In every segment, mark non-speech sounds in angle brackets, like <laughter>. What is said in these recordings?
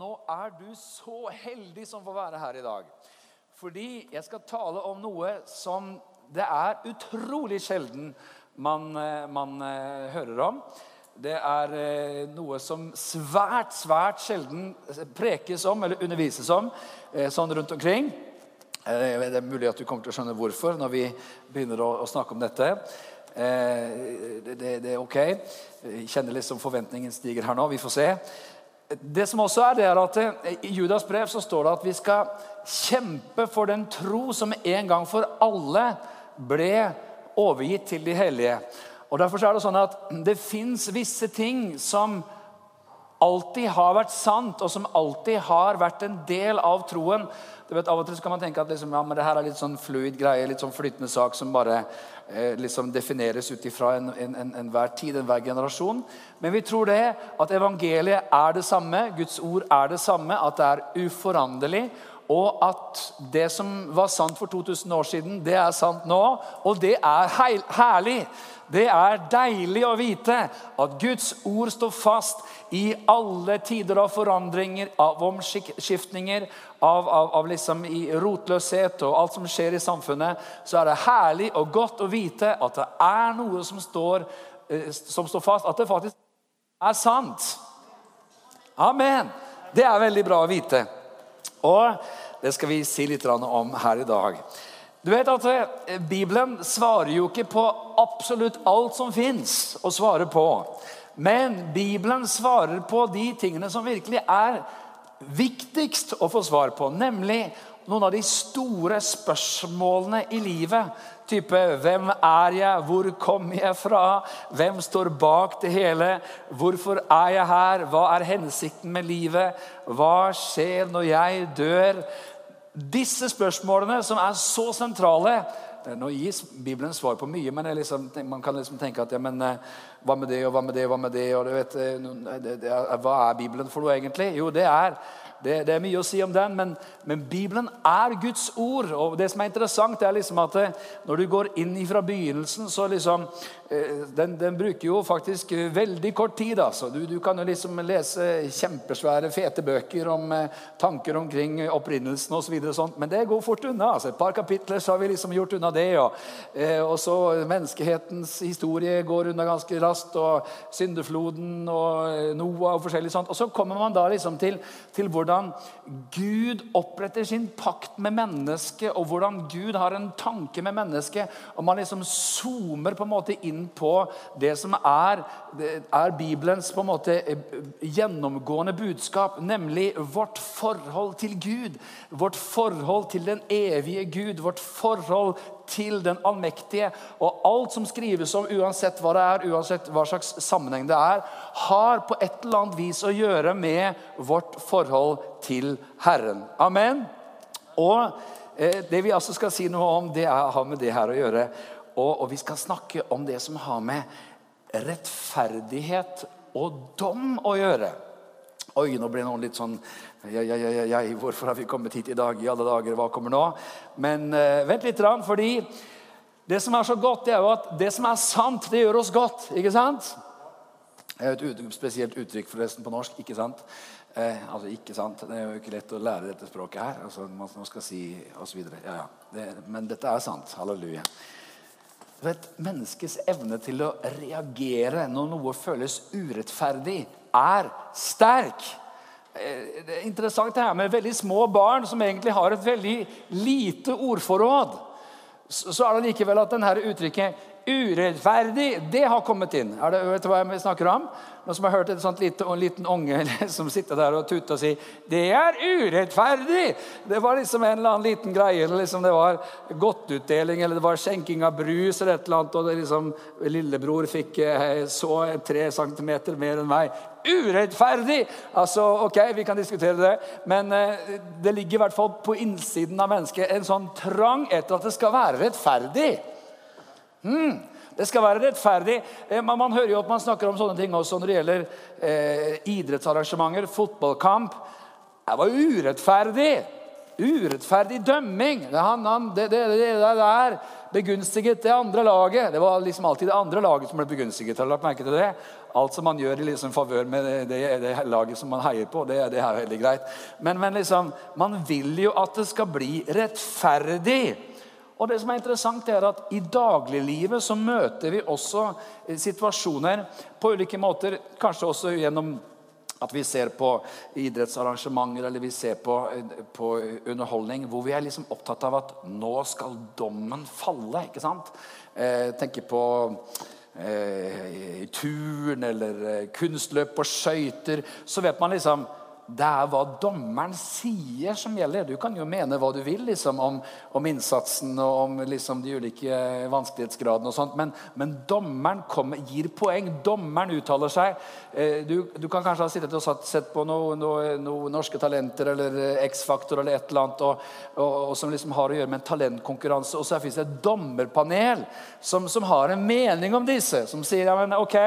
nå er du så heldig som får være her i dag. Fordi jeg skal tale om noe som det er utrolig sjelden man, eh, man eh, hører om. Det er eh, noe som svært, svært sjelden prekes om eller undervises om sånn rundt omkring. Det er mulig at du kommer til å skjønne hvorfor når vi begynner å, snakke om dette. Det, det, det, er ok. Jeg kjenner liksom forventningen stiger her nå. Vi får se. Det som også er, det er at I Judas brev så står det at vi skal kjempe for den tro som en gang for alle ble overgitt til de hellige. Og Derfor er det sånn at det fins visse ting som alltid har vært sant, og som alltid har vært en del av troen. Du vet, Av og til kan man tenke at liksom, ja, men det her er litt sånn fluid greie, litt sånn flytende sak som bare eh, liksom defineres ut ifra enhver en, en, en tid, enhver generasjon. Men vi tror det, at evangeliet er det samme, Guds ord er det samme, at det er uforanderlig. Og at det som var sant for 2000 år siden, det er sant nå. Og det er herlig. Det er deilig å vite at Guds ord står fast i alle tider av forandringer, av omskiftninger, av, av, av liksom rotløshet og alt som skjer i samfunnet. Så er det herlig og godt å vite at det er noe som står, eh, som står fast. At det faktisk er sant. Amen. Det er veldig bra å vite. Og det skal vi si litt om her i dag. Du vet at eh, Bibelen svarer jo ikke på absolutt alt som fins å svare på. Men Bibelen svarer på de tingene som virkelig er viktigst å få svar på. Nemlig noen av de store spørsmålene i livet. Type 'Hvem er jeg? Hvor kommer jeg fra? Hvem står bak det hele? Hvorfor er jeg her? Hva er hensikten med livet? Hva skjer når jeg dør?' Disse spørsmålene som er så sentrale Nå gis Bibelen svar på mye, men liksom, man kan liksom tenke at ja, men, eh, hva med det, og hva med det, og hva med det? og vet, det, det, er, Hva er Bibelen for noe, egentlig? Jo, det er det, det, er mye å si om den, men, men, Bibelen er Guds ord. og Det som er interessant, er liksom at eh, når du går inn fra begynnelsen, så liksom eh, den, den, bruker jo faktisk eh, veldig kort tid. altså. Du, du kan jo liksom lese kjempesvære, fete bøker om tanker omkring opprinnelsen osv. Så sånt, men det går fort unna. altså. Et par kapitler så har vi liksom gjort unna det. Og, og så menneskehetens historie går unna ganske raskt. Og syndefloden og Noah og forskjellig sånt. Og så kommer man da liksom til, til hvordan Gud oppretter sin pakt med mennesket, og hvordan Gud har en tanke med mennesket. Og man liksom zoomer på en måte inn på det som er, er Bibelens på en måte gjennomgående budskap, nemlig vårt forhold til Gud. Vårt forhold til den evige Gud. Vårt forhold til den allmektige. Og alt som skrives om, uansett hva det er, uansett hva slags sammenheng det er, har på et eller annet vis å gjøre med vårt forhold til Herren. Amen. Og eh, det vi altså skal si noe om, det er, har med det her å gjøre. Og, og vi skal snakke om det som har med rettferdighet og dom å gjøre. Oi, nå ble noen litt sånn ja, ja, ja, Hvorfor har vi kommet hit i dag? I alle dager, hva kommer nå? Men uh, vent litt, fordi det som er så godt, det er jo at det som er sant, det gjør oss godt. Ikke sant? Det er et spesielt uttrykk forresten på norsk. Ikke sant? Eh, altså, ikke sant? Det er jo ikke lett å lære dette språket her. altså Man skal si og så videre. Ja, ja. Det, men dette er sant. Halleluja. Vet, Menneskets evne til å reagere når noe føles urettferdig, er sterk. Eh, det er interessant det her med veldig små barn som egentlig har et veldig lite ordforråd. Så er det likevel at denne uttrykket 'urettferdig' det har kommet inn. Er det, vet du hva jeg snakker om? Noen som har hørt et sånt lite, en liten unge <laughs> som sitter der og tuter og sier 'Det er urettferdig!' Det var liksom en eller annen liten greie. Liksom det var godtutdeling eller det var skjenking av brus eller et eller annet, og det liksom, lillebror fikk eh, så tre centimeter mer enn meg. Urettferdig! Altså, ok, Vi kan diskutere det, men eh, det ligger i hvert fall på innsiden av mennesket en sånn trang etter at det skal være rettferdig. Hmm. Det skal være rettferdig. Eh, man, man, hører jo at man snakker om sånne ting også når det gjelder eh, idrettsarrangementer, fotballkamp. Det var urettferdig. urettferdig dømming. Det, han, han, det, det, det der begunstiget det andre laget. Det var liksom alltid det andre laget som ble begunstiget. Har lagt merke til det? Alt som man gjør i liksom favør med det, det, laget som man heier på, det er veldig greit. Men, men liksom, man vil jo at det skal bli rettferdig. Og det som er interessant er at I dagliglivet så møter vi også situasjoner på ulike måter. Kanskje også gjennom at vi ser på idrettsarrangementer eller vi ser på, på underholdning hvor vi er liksom opptatt av at nå skal dommen falle. ikke sant? Eh, tenker på eh, turn eller eh, kunstløp på skøyter. Så vet man liksom det er hva dommeren sier, som gjelder. Du kan jo mene hva du vil liksom, om, om, innsatsen og om liksom, de ulike vanskelighetsgradene, og sånt, men, men dommeren kommer, gir poeng. Dommeren uttaler seg. Eh, du, du, kan kanskje ha sittet og sett på noen noe, noe Norske Talenter eller eh, X-Faktor eller et eller annet, og, og, og, som liksom har å gjøre med en talentkonkurranse. Og så fins det et dommerpanel som, som, har en mening om disse, som sier ja, men ok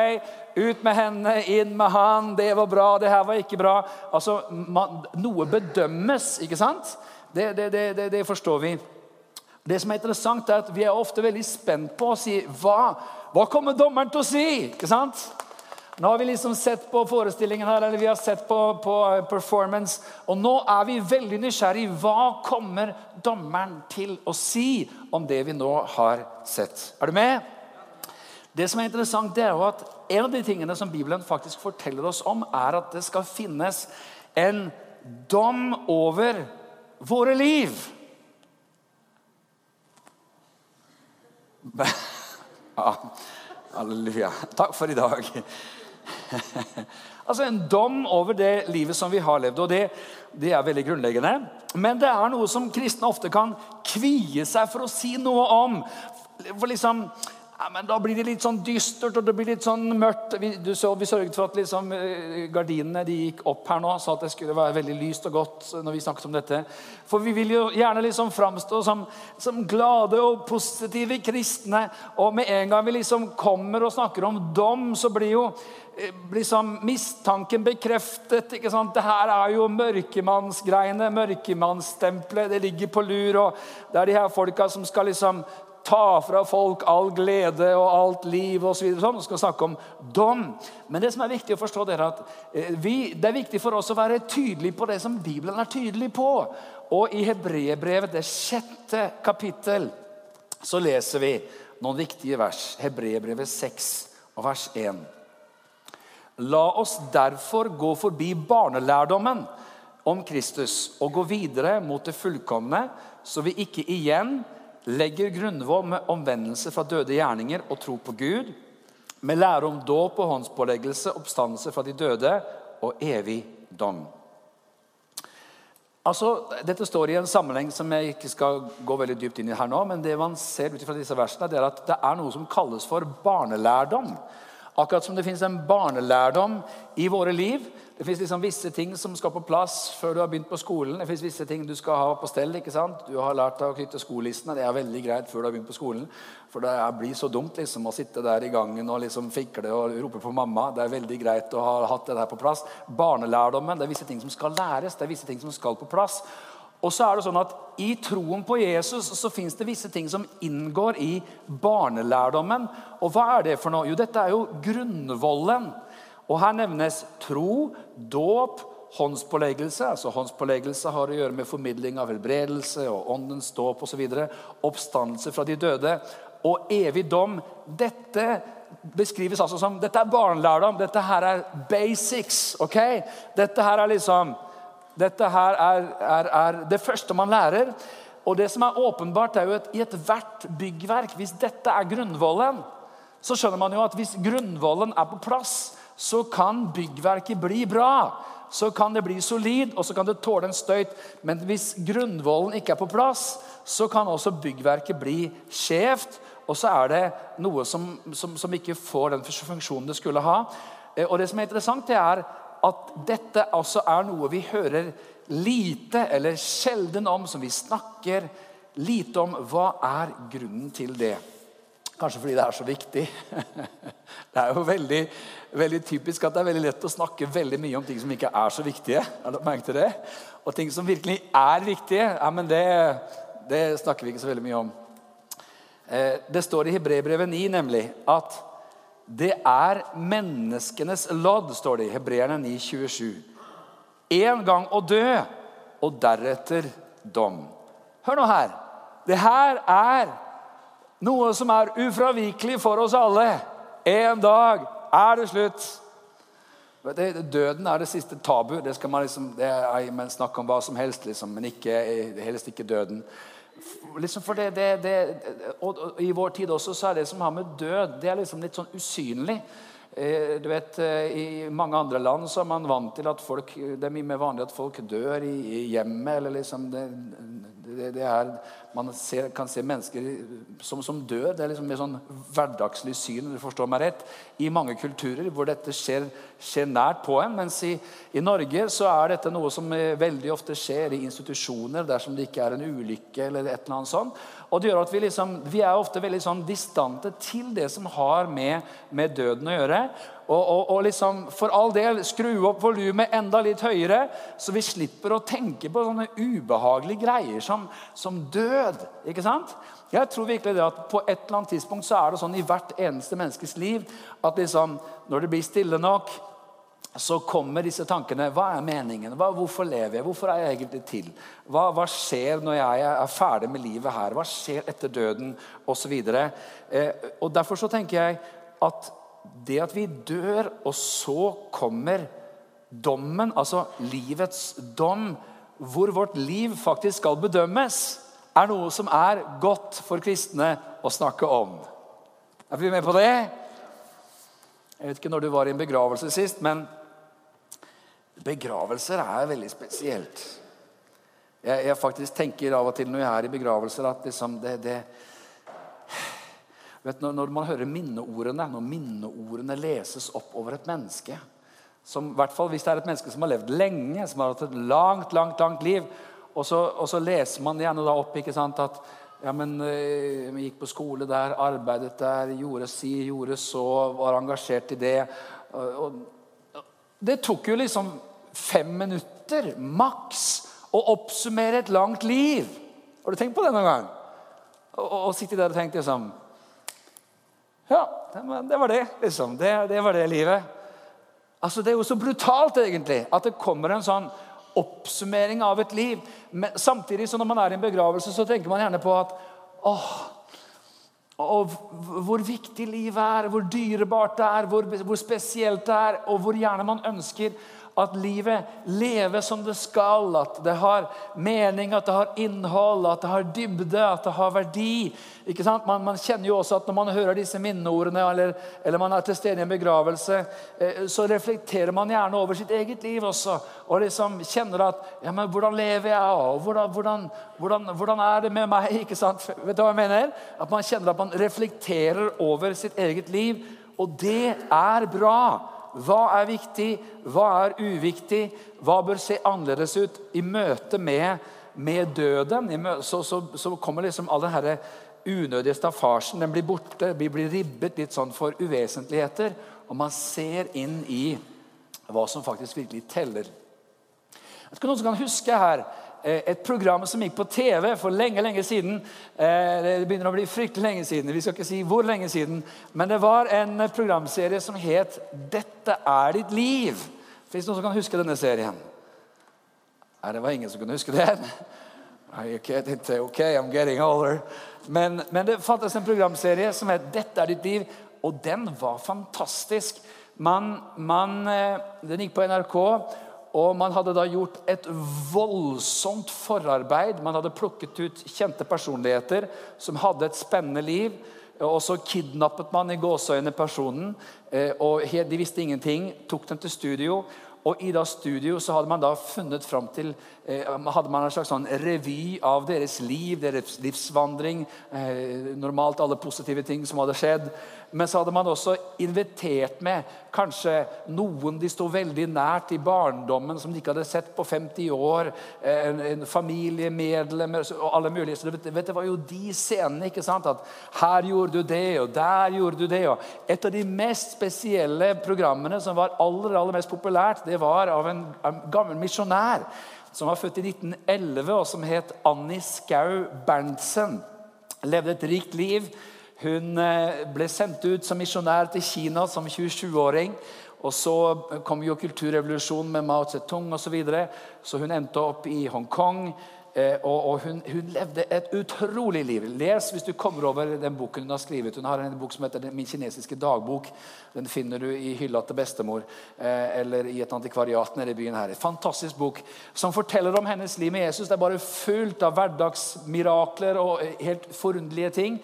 ut med henne, inn med han. Det var bra, det her var ikke bra. Altså, man, Noe bedømmes, ikke sant? Det, det, det, det, forstår vi. Det som er interessant, er at vi er ofte veldig spent på å si hva, hva kommer dommeren til å si? Ikke sant? Nå har vi liksom sett på forestillingen her, eller vi har sett på, på performance. Og nå er vi veldig nysgjerrig. Hva kommer dommeren til å si om det vi nå har sett? Er du med? Det som er interessant, det er jo at En av de tingene som Bibelen faktisk forteller oss om, er at det skal finnes en dom over våre liv. <laughs> Ja, halleluja. Takk for i dag. <laughs> altså En dom over det livet som vi har levd. og det, det er veldig grunnleggende. Men det er noe som kristne ofte kan kvie seg for å si noe om. For liksom, ja, men Da blir det litt sånn dystert og det blir litt sånn mørkt. Vi, du så, vi sørget for at liksom, eh, gardinene de gikk opp her nå, så at det skulle være veldig lyst og godt. når vi snakket om dette. For vi vil jo gjerne liksom framstå som, som glade og positive kristne. Og med en gang vi liksom kommer og snakker om dom, så blir jo liksom mistanken bekreftet. ikke sant? Det her er jo mørkemannsgreiene, mørkemannsstempelet. Det ligger på lur. og Det er de her folka som skal liksom ta fra folk all glede og alt liv osv. Så sånn, Vi skal snakke om dom. Men det som er viktig å forstå det er at eh, vi, det er viktig for oss å være tydelige på det som Bibelen er tydelig på. Og i Hebreerbrevet, det sjette kapittel, så leser vi noen viktige vers. Hebreerbrevet 6 og vers 1. La oss derfor gå forbi barnelærdommen om Kristus og gå videre mot det fullkomne, så vi ikke igjen legger grunnvoll med omvendelse fra døde gjerninger og tro på Gud, med lære om dåp og håndspåleggelse, oppstandelse fra de døde og evig dom. Altså, Dette står i en sammenheng som jeg ikke skal gå veldig dypt inn i her nå. Men det man ser ut fra disse versene, det er at det er noe som kalles for barnelærdom. Akkurat som det fins en barnelærdom i våre liv, det fins liksom visse ting som skal på plass før du har begynt på skolen. Det fins visse ting du skal ha på stell. ikke sant? Du har lært deg å knytte skolissene. Det er veldig greit før du har begynt på skolen. For det blir så dumt liksom å sitte der i gangen og liksom fikle og rope på mamma. Det er veldig greit å ha hatt det der på plass. Barnelærdommen, det er visse ting som skal læres. Det er visse ting som skal på plass. Og så er det sånn at I troen på Jesus så fins det visse ting som inngår i barnelærdommen. Og hva er det for noe? Jo, dette er jo grunnvollen og Her nevnes tro, dåp, håndspåleggelse. altså Håndspåleggelse har å gjøre med formidling av helbredelse og åndens dåp osv. Oppstandelse fra de døde og evig dom. Dette beskrives altså som Dette er barnelærdom. Dette her er basics. ok? Dette her er liksom Dette her er, er, er det første man lærer. Og det som er åpenbart, er jo at i ethvert byggverk, hvis dette er grunnvollen, så skjønner man jo at hvis grunnvollen er på plass, så kan byggverket bli bra. Så kan det bli solid, og så kan det tåle en støyt. Men hvis grunnvollen ikke er på plass, så kan også byggverket bli skjevt. Og så er det noe som, som, som ikke får den funksjonen det skulle ha. Eh, og det som er interessant, det er at dette altså er noe vi hører lite eller sjelden om, som vi snakker lite om. Hva er grunnen til det? Kanskje fordi det er så viktig. <laughs> Det er jo veldig, veldig, typisk at det er veldig lett å snakke veldig mye om ting som ikke er så viktige. Har du merket det? Og ting som virkelig er viktige, ja, men det, det snakker vi ikke så veldig mye om. Eh, det står i Hebrebrevet 9 nemlig at det er menneskenes lodd, står det i Hebreerne 9, 27. En gang å dø, og deretter dom. Hør nå her. Det her er noe som er ufravikelig for oss alle. En dag er det slutt. Døden er det siste tabu. Det skal man liksom, det er, snakke om hva som helst, liksom, men ikke, helst ikke døden. Liksom for det, det, det og, og, I vår tid også så er det som har med død, det er liksom litt sånn usynlig. Eh, du vet, eh, I mange andre land så er man vant til at folk, det er mye mer vanlig at folk dør i, i hjemmet. eller liksom det, det, det er, Man ser, kan se mennesker som, som dør. Det er liksom mer sånn hverdagslig syn du forstår meg rett, i mange kulturer hvor dette skjer, skjer nært på en. Mens i, i, Norge så er dette noe som eh, veldig ofte skjer i institusjoner dersom det ikke er en ulykke. eller et eller annet sånt. Og det gjør at Vi liksom, vi er ofte veldig sånn distante til det som har med, med døden å gjøre. Og, og, og, liksom, for all del skru opp volumet enda litt høyere, så vi slipper å tenke på sånne ubehagelige greier som, som død. ikke sant? Jeg tror virkelig det at På et eller annet tidspunkt så er det sånn i hvert eneste menneskes liv at liksom, når det blir stille nok, så kommer disse tankene. Hva er meningen? Hva, hvorfor lever jeg? Hvorfor er jeg egentlig til? Hva, hva, skjer når jeg er ferdig med livet her? Hva skjer etter døden? Og, så eh, og Derfor så tenker jeg at det at vi dør, og så kommer dommen, altså livets dom, hvor vårt liv faktisk skal bedømmes, er noe som er godt for kristne å snakke om. Er vi med på det? Jeg vet ikke når du var i en begravelse sist, men begravelser er veldig spesielt. Jeg, jeg faktisk tenker av og til når jeg er i begravelser, at liksom det, det Vet, når, når, man hører minneordene, når minneordene leses opp over et menneske som, hvert fall Hvis det er et menneske som har levd lenge, som har hatt et langt langt, langt liv, og så, og så leser man gjerne da opp ikke sant, at ja, men øh, gikk på skole der, arbeidet der, gjorde si, gjorde så, var engasjert i det. Og, og, det tok jo liksom fem minutter maks å oppsummere et langt liv. Har du tenkt på det noen gang? Og sitte der og tenke liksom ja, det var det, liksom. Det, det var det livet. Altså, Det er jo så brutalt, egentlig, at det kommer en sånn oppsummering av et liv. Men samtidig som når man er i en begravelse, så tenker man gjerne på at åh, og hvor viktig livet er, hvor dyrebart det er, hvor, hvor spesielt det er, og hvor gjerne man ønsker at livet lever som det skal, at det har mening, at det har innhold, at det har dybde, at det har verdi. Ikke sant? Man, man kjenner jo også at Når man hører disse minneordene, eller, eller man er til stede i en begravelse, eh, så reflekterer man gjerne over sitt eget liv også. Og liksom kjenner at ja, men 'Hvordan lever jeg?' og hvordan, hvordan, hvordan, hvordan, er det med meg?' <laughs> ikke sant? Vet du hva jeg mener? At Man kjenner at man reflekterer over sitt eget liv. Og det er bra. Hva er viktig? Hva er uviktig? Hva bør se annerledes ut i møte med, med døden? Så, så, så, kommer liksom all den unødige staffasjen. Den blir borte. Vi blir ribbet litt sånn for uvesentligheter. Og man ser inn i hva som faktisk virkelig teller. Jeg skal noen som kan huske her et program som gikk på TV for lenge lenge siden. Eh, det begynner å bli fryktelig lenge siden. Vi skal ikke si hvor lenge siden. Men det var en programserie som het 'Dette er ditt liv'. Fins det noen som kan huske denne serien? Nei, det var ingen som kunne huske den. Okay, ok, I'm getting older. Men, men det fantes en programserie som het 'Dette er ditt liv', og den var fantastisk. Man, man, eh, den gikk på NRK. Og man hadde da gjort et voldsomt forarbeid. Man hadde plukket ut kjente personligheter som hadde et spennende liv. Og så kidnappet man i gåseøyne personen. Eh, og De visste ingenting. Tok dem til studio. Og i da studio så hadde man da funnet fram til eh, hadde man en slags sånn revy av deres liv, deres livsvandring. Eh, normalt alle positive ting som hadde skjedd. Men så hadde man også invitert med kanskje noen de sto veldig nært i barndommen, som de ikke hadde sett på 50 år. En, en familiemedlemmer og alle mulige. Så det, vet, det var jo de scenene. ikke sant? At her gjorde du det, og der gjorde du det. Og et av de mest spesielle programmene som var aller, aller mest populært, det var av en, en gammel misjonær som var født i 1911, og som het Annie Skau Berntsen. Levde et rikt liv hun eh, ble sendt ut som misjonær til Kina som 27-åring. Og Så kom jo kulturrevolusjonen med Mao Zedong osv. Så, videre. så hun endte opp i Hongkong. Eh, og, hun, hun, levde et utrolig liv. Les hvis du kommer over den boken hun har skrevet. Hun har en bok som heter 'Min kinesiske dagbok'. Den finner du i hylla til bestemor eh, eller i et antikvariat nede i byen her. En fantastisk bok som forteller om hennes liv med Jesus. Det er bare fullt av hverdagsmirakler og helt forunderlige ting.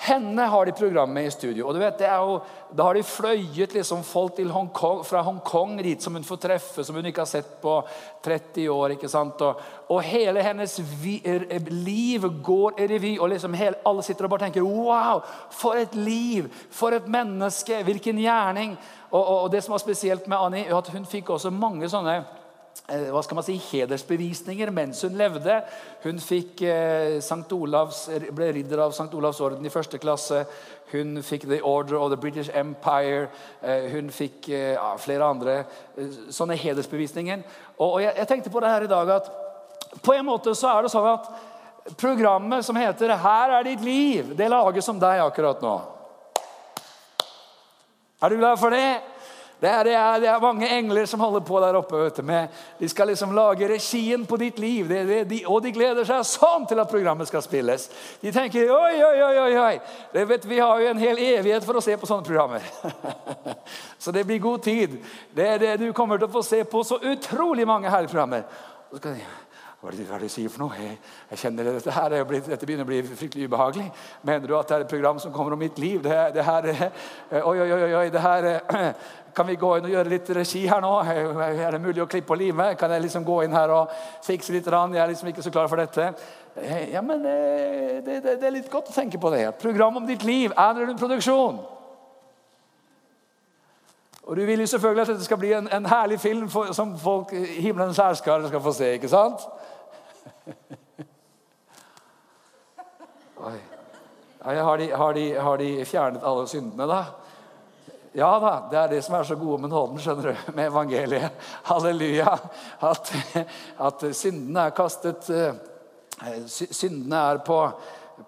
Henne har de programmet i studio. og du vet, jo, Da har de fløyet liksom folk Hong Kong, fra Hongkong dit som hun får treffe, som hun ikke har sett på 30 år. ikke sant? Og, og hele hennes vi, liv går i revy. og liksom hele, Alle sitter og bare tenker Wow! For et liv! For et menneske! Hvilken gjerning! Og, og, og det som var spesielt med Annie, at hun fikk også mange sånne hva skal man si, hedersbevisninger mens hun levde. Hun fikk eh, Olavs, ble ridder av St. Olavs orden i første klasse. Hun fikk The Order of the British Empire. Eh, hun fikk eh, ja, flere andre eh, sånne hedersbevisninger. Og, og jeg, jeg, tenkte på det her i dag at på en måte så er det sånn at programmet som heter 'Her er ditt liv', det lages som deg akkurat nå. Er du glad for det? Det er, det, er, det er, mange engler som holder på der oppe. vet du, med, De skal liksom lage regien på ditt liv. Det, de, og de gleder seg sånn til at programmet skal spilles. De tenker oi, oi, oi, oi. Vet, vi har jo en hel evighet for å se på sånne programmer. <laughs> så det blir god tid. Det er det du kommer til å få se på så utrolig mange herreprogrammer. Og så skal de, hva er det, hva du sier for noe? Jeg, jeg kjenner Dette her er blitt, dette begynner å bli fryktelig ubehagelig. Mener du at det er et program som kommer om mitt liv? Det, det her, oi, oi, oi, oi, det her <clears throat> Kan vi gå inn og gjøre litt regi her nå? Er det mulig å klippe og lime? Kan jeg liksom gå inn her og fikse litt? Jeg er liksom ikke så klar for dette. Ja, men det, det, det er litt godt å tenke på det. Program om ditt liv er en produksjon. Og Du vil jo selvfølgelig at dette skal bli en, en herlig film for, som folk, himmelens herskare skal få se. ikke sant? Oi. Har de, har, de, har de fjernet alle syndene, da? Ja da, det er det som er så gode med nåden, skjønner du, med evangeliet. Halleluja. At, at syndene er kastet eh, Syndene er på,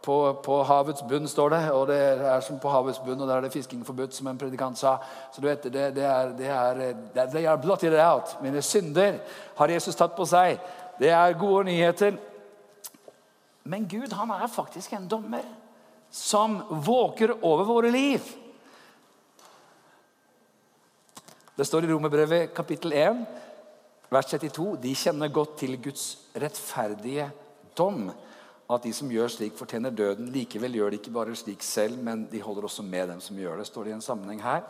på, på, havets bunn, står det. Og det er som på havets bunn, og der er det fisking forbudt, som en predikant sa. Så du vet, det, det er, det er, They are blotted out. Mine synder har Jesus tatt på seg. Det er gode nyheter. Men Gud han er faktisk en dommer som våker over våre liv. Det står i Romerbrevet kapittel 1, vers 32. De kjenner godt til Guds rettferdige dom. At de som gjør slik, fortjener døden. Likevel gjør de ikke bare slik selv, men de holder også med dem som gjør det. står det i en sammenheng her.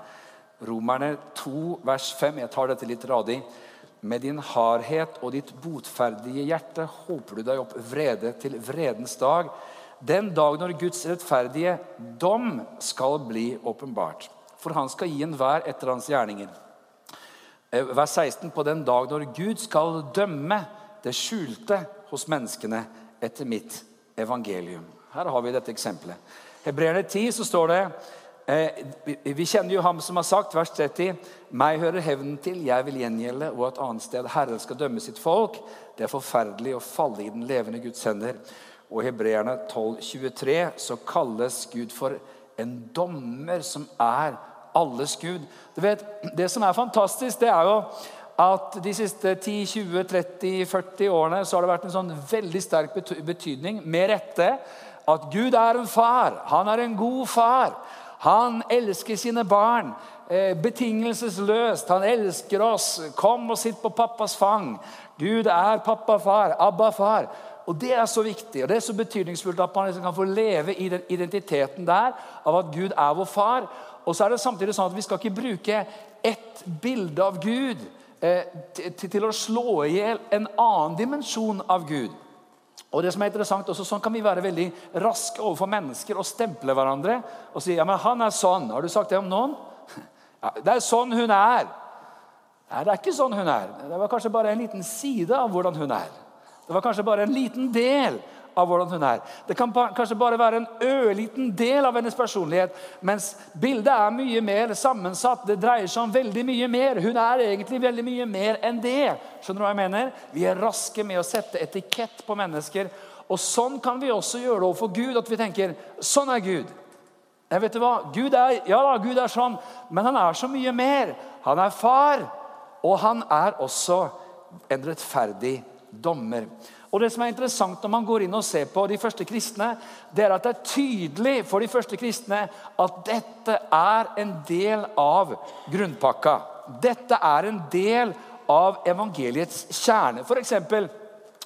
Romerne 2, vers 5. Jeg tar dette litt radig. Med din hardhet og ditt botferdige hjerte håper du deg opp vrede til vredens dag. Den dag når Guds rettferdige dom skal bli åpenbart. For han skal gi enhver etter hans gjerninger. Eh, vers 16. På den dag når Gud skal dømme det skjulte hos menneskene etter mitt evangelium. Her har vi dette eksempelet. Hebreerne 10 så står det Eh, vi kjenner jo ham som har sagt, vers 30, 'Meg hører hevnen til, jeg vil gjengjelde', og et annet sted, 'Herren skal dømme sitt folk'. Det er forferdelig å falle i den levende Guds hender. Og i Hebreerne 12,23 så kalles Gud for en dommer som er alles Gud. Du vet, Det som er fantastisk, det er jo at de siste 10-20-30-40 årene så har det vært en sånn veldig sterk betydning, med rette, at Gud er en far. Han er en god far. Han elsker sine barn eh, betingelsesløst. Han elsker oss. Kom og sitt på pappas fang. Gud er pappa, far, Abba, far. Og Det er så viktig og det er så betydningsfullt at man liksom kan få leve i den identiteten der av at Gud er vår far. Og så er det samtidig sånn at Vi skal ikke bruke ett bilde av Gud til, til å slå i hjel en annen dimensjon av Gud. Og det som er interessant også, Sånn kan vi være veldig raske overfor mennesker og stemple hverandre. Og si ja, men 'han er sånn'. Har du sagt det om noen? <laughs> Ja, 'Det er sånn hun er'. Nei, det er ikke sånn hun er. Det var kanskje bare en liten side av hvordan hun er. Det var kanskje bare en liten del av hvordan hun er. Det kan kanskje bare være en ørliten del av hennes personlighet, mens bildet er mye mer sammensatt. Det dreier seg om veldig mye mer. Hun er egentlig veldig mye mer enn det. Skjønner du hva jeg mener? Vi er raske med å sette etikett på mennesker. Og Sånn kan vi også gjøre det overfor Gud. At vi tenker sånn er Gud. Jeg vet du hva? Gud er, ja da, Gud er sånn, men han er så mye mer. Han er far, og han er også en rettferdig dommer. Og det som er interessant når man går inn og ser på de første kristne, det er at det er tydelig for de første kristne at dette er en del av grunnpakka. Dette er en del av evangeliets kjerne. F.eks.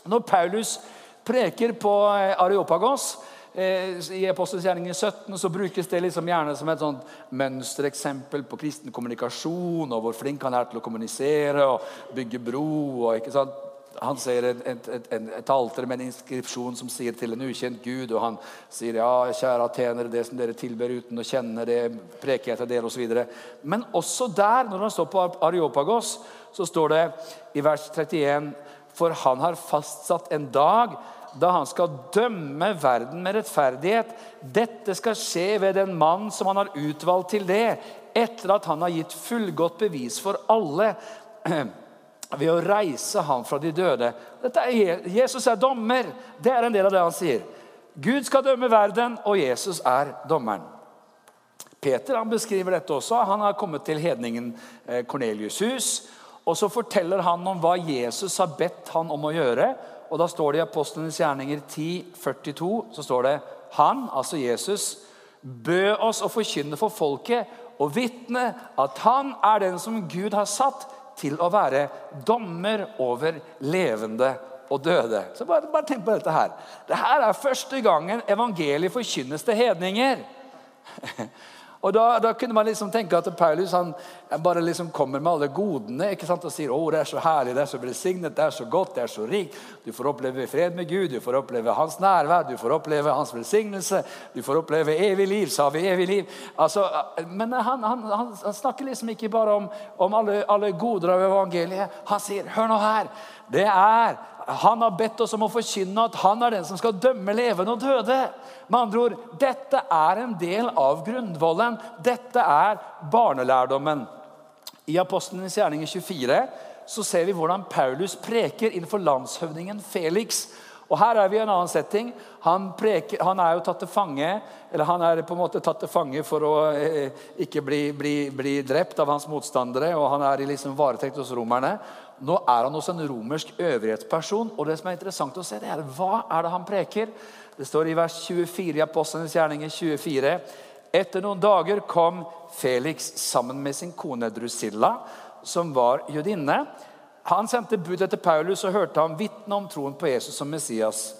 når Paulus preker på eh, Areopagos eh, i Apostelens gjerning 17 så brukes det liksom gjerne som et sånt mønstereksempel på kristen kommunikasjon, og hvor flink han er til å kommunisere og bygge bro. og ikke sant? Han ser et, et, et, alter med en inskripsjon som sier til en ukjent gud. Og han sier ja, kjære atenere, det som dere tilber uten å kjenne, det preker jeg til dere osv. Men også der, når han står på Areopagos, så står det i vers 31 For han har fastsatt en dag da han skal dømme verden med rettferdighet. Dette skal skje ved den mann som han har utvalgt til det, etter at han har gitt fullgodt bevis for alle <clears throat> ved å reise ham fra de døde. Er, Jesus er dommer. Det er en del av det han sier. Gud skal dømme verden, og Jesus er dommeren. Peter han beskriver dette også. Han har kommet til hedningen Kornelius' eh, hus. og Så forteller han om hva Jesus har bedt han om å gjøre. og Da står det i Apostlenes gjerninger 10, 42, så står det han, altså Jesus, bød oss å forkynne for folket og vitne at han er den som Gud har satt til å være dommer over levende og døde. Så bare, bare tenk på dette her. Dette er første gangen evangeliet forkynnes til hedninger. <laughs> Og da, da, kunne man liksom tenke at Paulus han bare liksom kommer med alle godene ikke sant? og sier å, det er så herlig, det er så velsignet, det er så godt, det er så rikt. Du får oppleve fred med Gud, du får oppleve hans nærvær, du får oppleve hans velsignelse. Du får oppleve evig liv, sa vi. evig liv. Altså, men han, han, han, han, snakker liksom ikke bare om, om alle, alle goder av evangeliet. Han sier, hør nå her. Det er han har bedt oss om å forkynne at han er den som skal dømme levende og døde. Med andre ord, Dette er en del av grunnvollen. Dette er barnelærdommen. I Apostlenes gjerninger 24 så ser vi hvordan Paulus preker innenfor landshøvdingen Felix. Og Her er vi i en annen setting. Han, preker, han, er jo tatt til fange eller han er på en måte tatt til fange for å eh, ikke bli, bli, bli, drept av hans motstandere. og Han er i liksom varetekt hos romerne. Nå er han hos en romersk øvrighetsperson. og det som er interessant å se det er Hva er det han preker? Det står i vers 24 i Apostlenes gjerninger 24. Etter noen dager kom Felix sammen med sin kone Drusilla, som var jødinne. Han sendte bud etter Paulus og hørte ham vitne om troen på Jesus som Messias.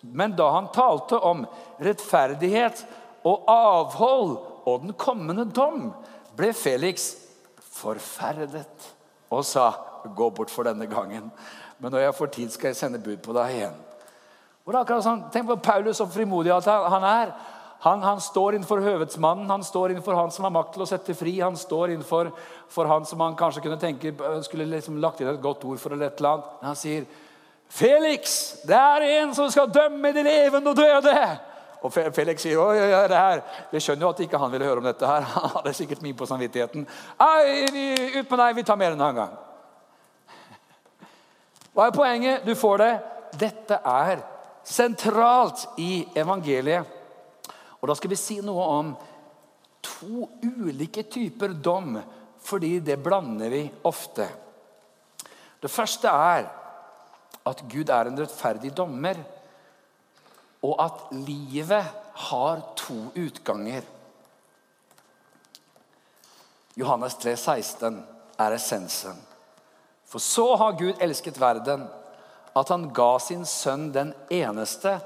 Men da han talte om rettferdighet og avhold og den kommende dom, ble Felix forferdet og sa gå bort for denne gangen. Men når jeg får tid, skal jeg sende bud på deg igjen. Og det er akkurat sånn, Tenk på Paulus og frimodig at han er. Han, han, står innenfor høvedsmannen, han står innenfor han som har makt til å sette fri. Han står innenfor for han som han kanskje kunne tenke skulle liksom lagt inn et godt ord for eller et eller annet. Han sier, 'Felix, det er en som skal dømme de levende og døde.' Og Felix sier oi, oi, det her. Vi skjønner jo at ikke han ville høre om dette. her. <laughs> Han hadde sikkert mye på samvittigheten. Ei, ut med deg, vi tar mer enn en gang. Hva er poenget? Du får det. Dette er sentralt i evangeliet. Og Da skal vi si noe om to ulike typer dom, fordi det blander vi ofte. Det første er at Gud er en rettferdig dommer, og at livet har to utganger. Johannes 3, 16 er essensen. For så har Gud elsket verden, at han ga sin sønn den eneste,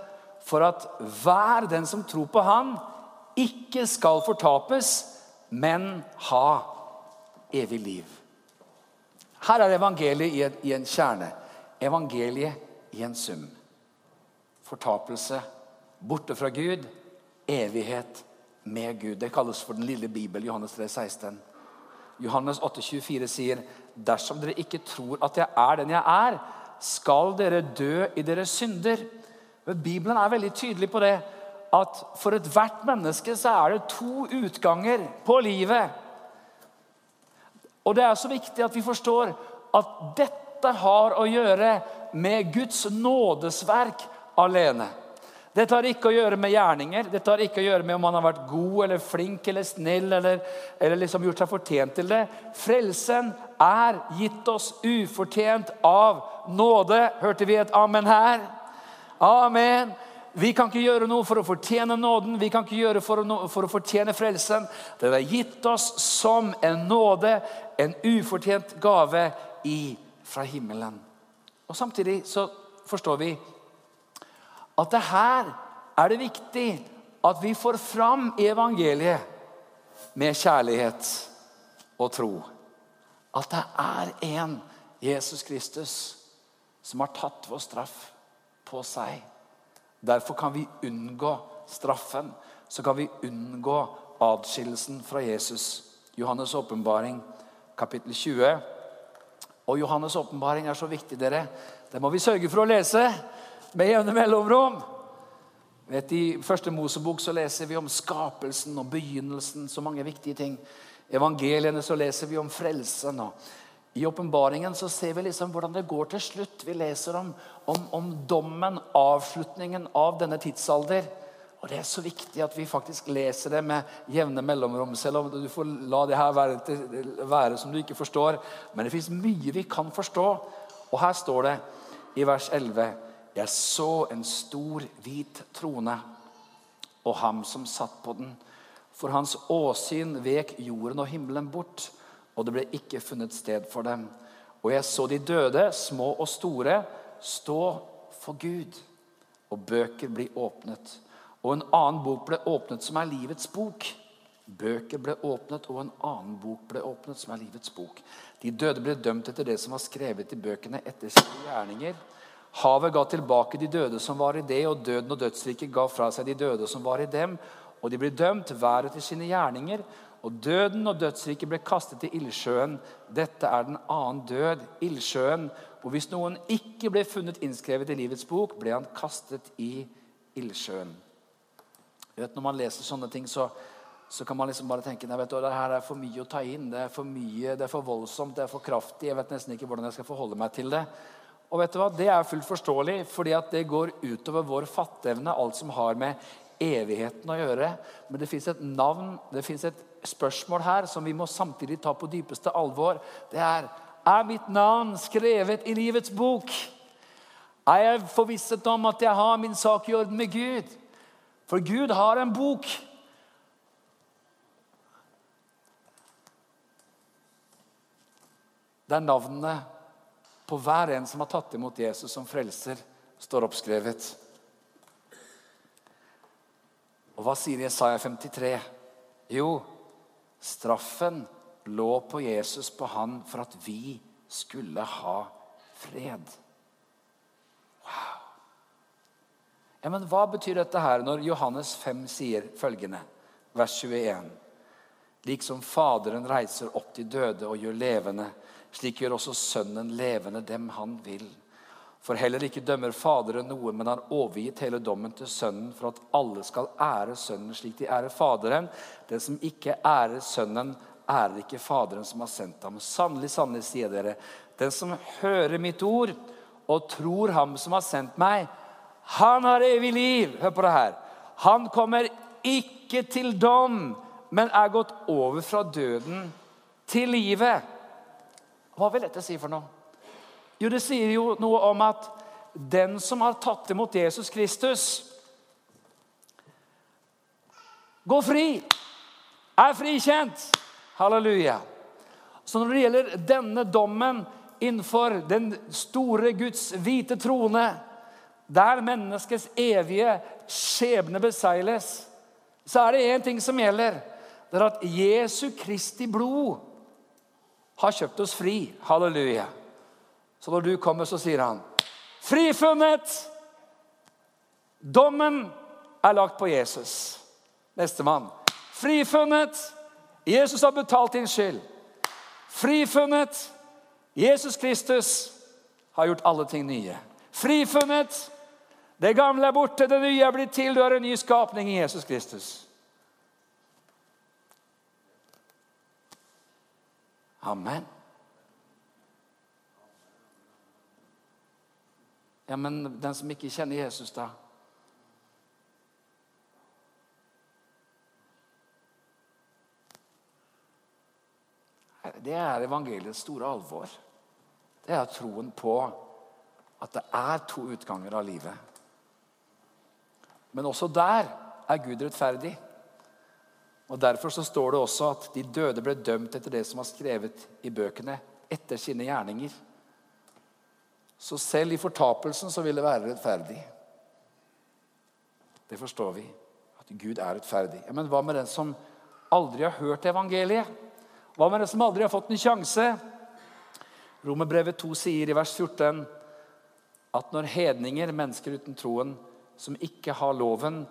for at hver den som tror på han, ikke skal fortapes, men ha evig liv. Her er evangeliet i en, i en kjerne. Evangeliet i en sum. fortapelse, borte fra Gud, evighet med Gud. Det kalles for den lille Bibel, Johannes 3, 16. Johannes 8, 24 sier, 'Dersom dere ikke tror at jeg er den jeg er, skal dere dø i deres synder.' Men Bibelen er veldig tydelig på det, at for ethvert menneske så er det to utganger på livet. Og det er så viktig at vi forstår at dette har å gjøre med Guds nådesverk alene. Dette har ikke å gjøre med gjerninger, dette har ikke å gjøre med om man har vært god eller flink eller snill eller, eller liksom gjort seg fortjent til det. Frelsen er gitt oss ufortjent av nåde. Hørte vi et amen her? Amen. Vi kan ikke gjøre noe for å fortjene nåden, vi kan ikke gjøre for å, for å fortjene frelsen. Det er gitt oss som en nåde, en ufortjent gave i, fra himmelen. Og Samtidig så forstår vi at det her er det viktig at vi får fram evangeliet med kjærlighet og tro. At det er en Jesus Kristus som har tatt vår straff på seg. Derfor kan vi unngå straffen. Så kan vi unngå adskillelsen fra Jesus. Johannes' åpenbaring, kapittel 20. Og Johannes' åpenbaring er så viktig, dere. Det må vi sørge for å lese med jevne mellomrom. Vet, I første Mosebok så leser vi om skapelsen og begynnelsen. Så mange viktige ting. I evangeliene så leser vi om frelsen. og I åpenbaringen så ser vi liksom hvordan det går til slutt. Vi leser om, om, om dommen, avslutningen av denne tidsalder. Og Det er så viktig at vi faktisk leser det med jevne mellomrom. Selv om du får la det her være, være som du ikke forstår. Men det fins mye vi kan forstå. Og her står det i vers 11 jeg så en stor, hvit trone og ham som satt på den. For hans åsyn vek jorden og himmelen bort, og det ble ikke funnet sted for dem. Og jeg så de døde, små og store, stå for Gud, og bøker ble åpnet. Og en annen bok ble åpnet, som er livets bok. Bøker ble åpnet, og en annen bok ble åpnet, som er livets bok. De døde ble dømt etter det som var skrevet i bøkene, etter sine gjerninger. Havet ga tilbake de døde som var i det, og døden og dødsriket ga fra seg de døde som var i dem. Og de ble dømt hver etter sine gjerninger. Og døden og dødsriket ble kastet i ildsjøen. Dette er den annen død, ildsjøen. Og hvis noen ikke ble funnet innskrevet i livets bok, ble han kastet i ildsjøen. Når man leser sånne ting, så, så kan man liksom bare tenke nei, det her er for mye å ta inn. Det er for mye, det er for voldsomt, det er for kraftig. Jeg vet nesten ikke hvordan jeg skal forholde meg til det. Og vet du hva? Det er fullt forståelig, fordi at det går utover vår fatteevne, alt som har med evigheten å gjøre. Men det fins et navn, det fins et spørsmål her som vi må samtidig ta på dypeste alvor. Det er er mitt navn skrevet i livets bok? Er jeg forvisset om at jeg har min sak i orden med Gud? For Gud har en bok. Der navnene på hver en som har tatt imot Jesus som frelser, står oppskrevet. Og hva sier Jesaja 53? Jo, straffen lå på Jesus, på han, for at vi skulle ha fred. Wow. Ja, Men hva betyr dette her når Johannes 5 sier følgende, vers 21? Liksom Faderen reiser opp de døde og gjør levende, slik gjør også Sønnen levende dem han vil. For heller ikke dømmer Faderen noe, men har overgitt hele dommen til Sønnen, for at alle skal ære Sønnen slik de ærer Faderen. Den som ikke ærer Sønnen, ærer ikke Faderen som har sendt ham. Sannelig, sannelig, sier dere, den som hører mitt ord og tror ham som har sendt meg, han har evig liv. Hør på det her. Han kommer ikke til dom, men er gått over fra døden til livet. Hva vil dette si for noe? Jo, det sier jo noe om at den som har tatt imot Jesus Kristus, går fri, er frikjent. Halleluja. Så når det gjelder denne dommen innenfor den store Guds hvite trone, der menneskets evige skjebne beseiles, så er det én ting som gjelder. Det er at Jesu Kristi blod har kjøpt oss fri. Halleluja. Så når du kommer, så sier han 'Frifunnet'. Dommen er lagt på Jesus. Nestemann. Frifunnet. Jesus har betalt din skyld. Frifunnet. Jesus Kristus har gjort alle ting nye. Frifunnet. Det gamle er borte, det nye er blitt til. Du er en ny skapning i Jesus Kristus. Amen. Ja, men den som ikke kjenner Jesus, da? Det er evangeliets store alvor. Det er troen på at det er to utganger av livet. Men også der er Gud rettferdig. Og Derfor så står det også at de døde ble dømt etter det som var skrevet i bøkene, etter sine gjerninger. Så selv i fortapelsen så vil det være rettferdig. Det forstår vi, at Gud er rettferdig. Ja, men hva med den som aldri har hørt evangeliet? Hva med den som aldri har fått en sjanse? Romerbrevet 2 sier i vers 14 at når hedninger, mennesker uten troen, som ikke har loven,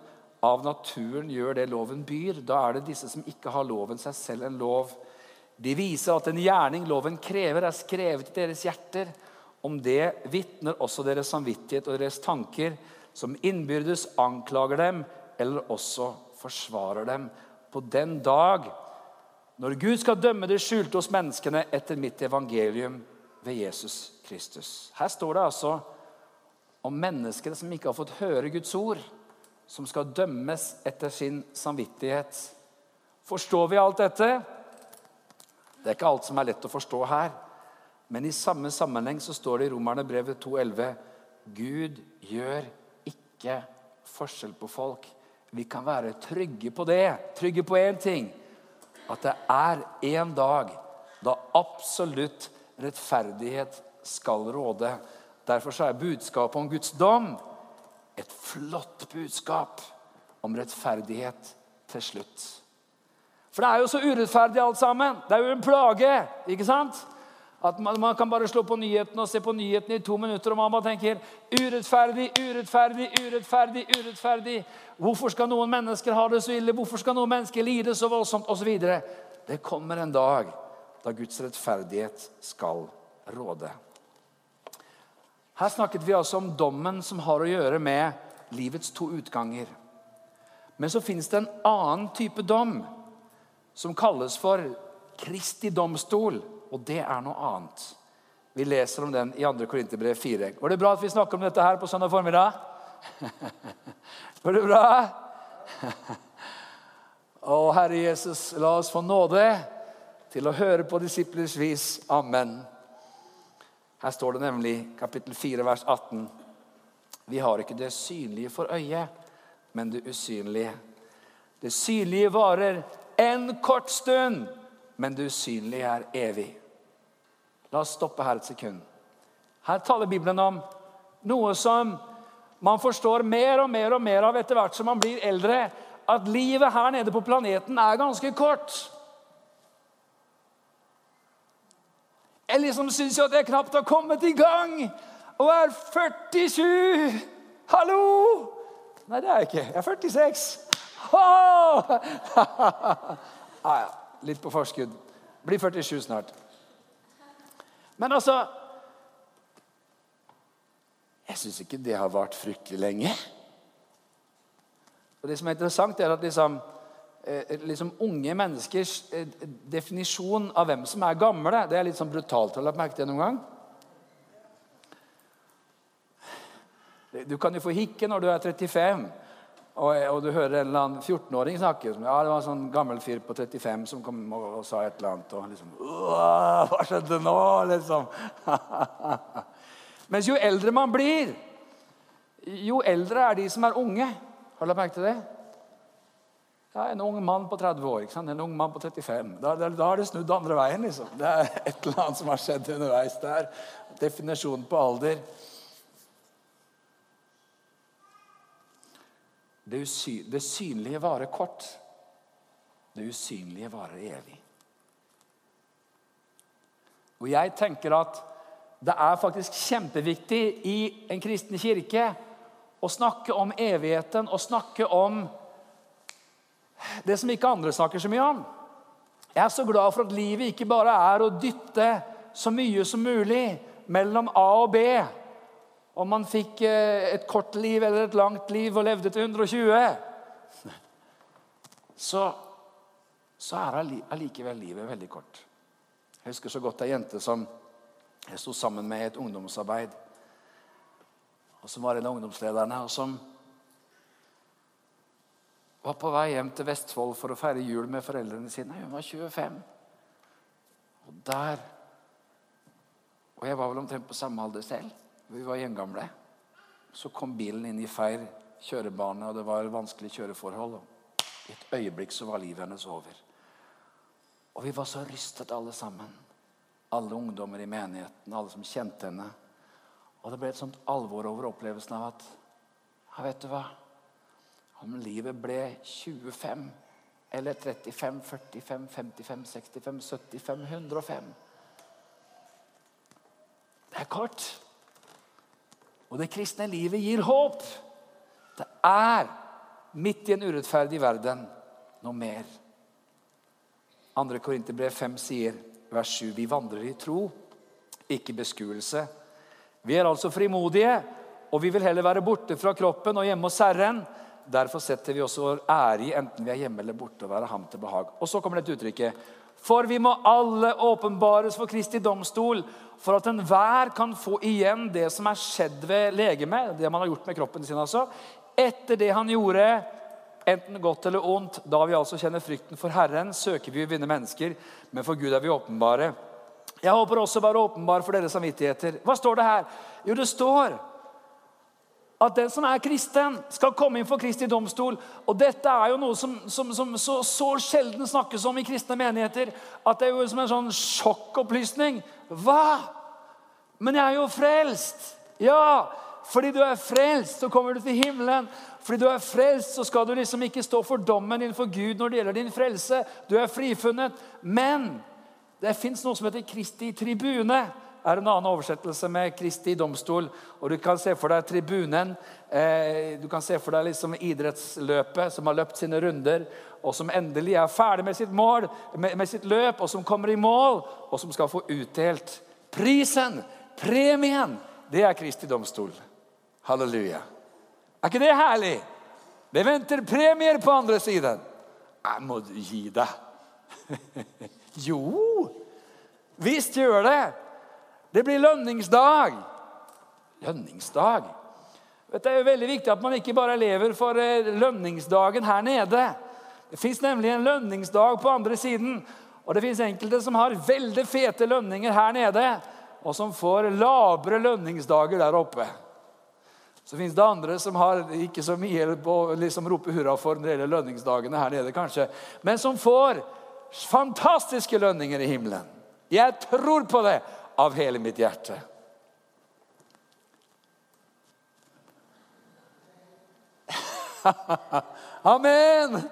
av naturen gjør det loven byr, da er det disse som ikke har loven, seg selv en lov. De viser at en gjerning loven krever, er skrevet i deres hjerter. Om det vitner også deres samvittighet og deres tanker, som innbyrdes anklager dem eller også forsvarer dem. På den dag når Gud skal dømme det skjulte hos menneskene etter mitt evangelium ved Jesus Kristus. Her står det altså om mennesker som ikke har fått høre Guds ord, som skal dømmes etter sin samvittighet. Forstår vi alt dette? Det er ikke alt som er lett å forstå her. Men i samme sammenheng så står det i Romerne brevet 2,11.: Gud gjør ikke forskjell på folk. Vi kan være trygge på det. Trygge på én ting. At det er en dag da absolutt rettferdighet skal råde. Derfor er budskapet om Guds dom et flott budskap om rettferdighet til slutt. For det er jo så urettferdig alt sammen. Det er jo en plage. ikke sant? At man, man kan bare slå på nyhetene og se på nyhetene i to minutter, og man bare tenker urettferdig, urettferdig, urettferdig. urettferdig. Hvorfor skal noen mennesker ha det så ille? Hvorfor skal noen mennesker lide så voldsomt? Og videre. det kommer en dag da Guds rettferdighet skal råde. Her snakket vi altså om dommen som har å gjøre med livets to utganger. Men så fins det en annen type dom som kalles for Kristi domstol, og det er noe annet. Vi leser om den i 2. Korinterbrev 4. Var det bra at vi snakker om dette her på søndag formiddag? <laughs> Var det bra? <laughs> Å, Herre Jesus, la oss få nåde til å høre på disiplers vis. Amen. Her står det nemlig kapittel 4, vers 18. Vi har ikke det synlige for øyet, men det usynlige. Det synlige varer en kort stund, men det usynlige er evig. La oss stoppe her et sekund. Her taler Bibelen om noe som man forstår mer og mer og mer av etter hvert som man blir eldre. At livet her nede på planeten er ganske kort. Jeg liksom syns jo at jeg knapt har kommet i gang og er 47. Hallo! Nei, det er jeg ikke. Jeg er 46. Oh! ah, ja. Litt på forskudd. Blir 47 snart. Men altså Jeg syns ikke det har vart fryktelig lenge. Og Det som er interessant, er at liksom liksom unge menneskers eh, definisjon av hvem som er gamle. Det er litt sånn brutalt. Har du lagt merke til det noen gang? Du kan jo få hikke når du er 35, og, og du hører en eller annen 14-åring snakke. Ja, det var en sånn gammel fyr på 35 som kom og, og sa et eller annet. Og liksom Hva skjedde nå? <laughs> liksom. Mens jo eldre man blir, jo eldre er de som er unge. Har du lagt merke til det? Ja, En ung mann på 30 år, en ung mann på 35. Da, da, da har det snudd andre veien. liksom. Det er <laughs> et eller annet som har skjedd underveis der. Definisjonen på alder. Det, usy det synlige varer kort. Det usynlige varer evig. Og jeg tenker at det er faktisk kjempeviktig i en kristen kirke å snakke om evigheten og snakke om det som ikke andre snakker så mye om. Jeg er så glad for at livet ikke bare er å dytte så mye som mulig mellom A og B. Om man fikk eh, et kort liv eller et langt liv og levde til 120, så, så er allikevel livet veldig kort. Jeg husker så godt ei jente som jeg sto sammen med i et ungdomsarbeid. Og som var en av ungdomslederne, og som var på vei hjem til Vestfold for å feire jul med foreldrene sine. Hun var 25. Og der Og jeg var vel omtrent på samme alder selv. Vi var gjengamle. Så kom bilen inn i feil kjørebane, og det var vanskelig kjøreforhold. I et øyeblikk så var livet hennes over. Og vi var så rystet alle sammen. Alle ungdommer i menigheten, alle som kjente henne. Og det ble et sånt alvor over opplevelsen av at ja, vet du hva? Om livet ble 25 eller 35, 45, 55, 65, 75, 105 Det er kort. Og det kristne livet gir håp. Det er midt i en urettferdig verden noe mer. 2. Korinterbrev 5 sier, vers 7, vi vandrer i tro, ikke beskuelse. Vi er altså frimodige, og vi vil heller være borte fra kroppen og hjemme hos Herren. Derfor setter vi også vår ære i enten vi er hjemme eller borte, og være ham til behag. Og så kommer dette uttrykket. For vi må alle åpenbares for Kristi domstol, for at enhver kan få igjen det som er skjedd ved legemet, det man har gjort med kroppen sin, altså, etter det han gjorde enten godt eller ondt. Da vi altså kjenner frykten for Herren, søker vi å vinne mennesker, men for Gud er vi åpenbare. Jeg håper også å være åpenbar for deres samvittigheter. Hva står det her? Jo, det står at den som er kristen, skal komme inn for Kristi domstol. Og Dette er jo noe som, som, som så, så, sjelden snakkes om i kristne menigheter at det er jo som en sånn sjokkopplysning. Hva? Men jeg er jo frelst! Ja, fordi du er frelst, så kommer du til himmelen. Fordi du er frelst, så skal du liksom ikke stå for dommen innenfor Gud når det gjelder din frelse. Du er frifunnet. Men det fins noe som heter Kristi tribune. Er en annen oversettelse med Kristi domstol. Og Du kan se for deg tribunen. Eh, du kan se for deg liksom idrettsløpet som har løpt sine runder, og som endelig er ferdig med sitt mål, med, sitt løp, og som kommer i mål, og som skal få utdelt prisen, premien. Det er Kristi domstol. Halleluja. Er ikke det herlig? Det venter premier på andre siden. Jeg må gi deg. <laughs> jo, visst gjør det. Det blir lønningsdag. Lønningsdag? Det er jo veldig viktig at man ikke bare lever for eh, lønningsdagen her nede. Det fins nemlig en lønningsdag på andre siden. Og det fins enkelte som har veldig fete lønninger her nede, og som får labre lønningsdager der oppe. Så fins det andre som har ikke så mye å liksom rope hurra for når det gjelder lønningsdagene her nede, kanskje, men som får fantastiske lønninger i himmelen. Jeg tror på det av hele mitt hjerte. <laughs> Amen!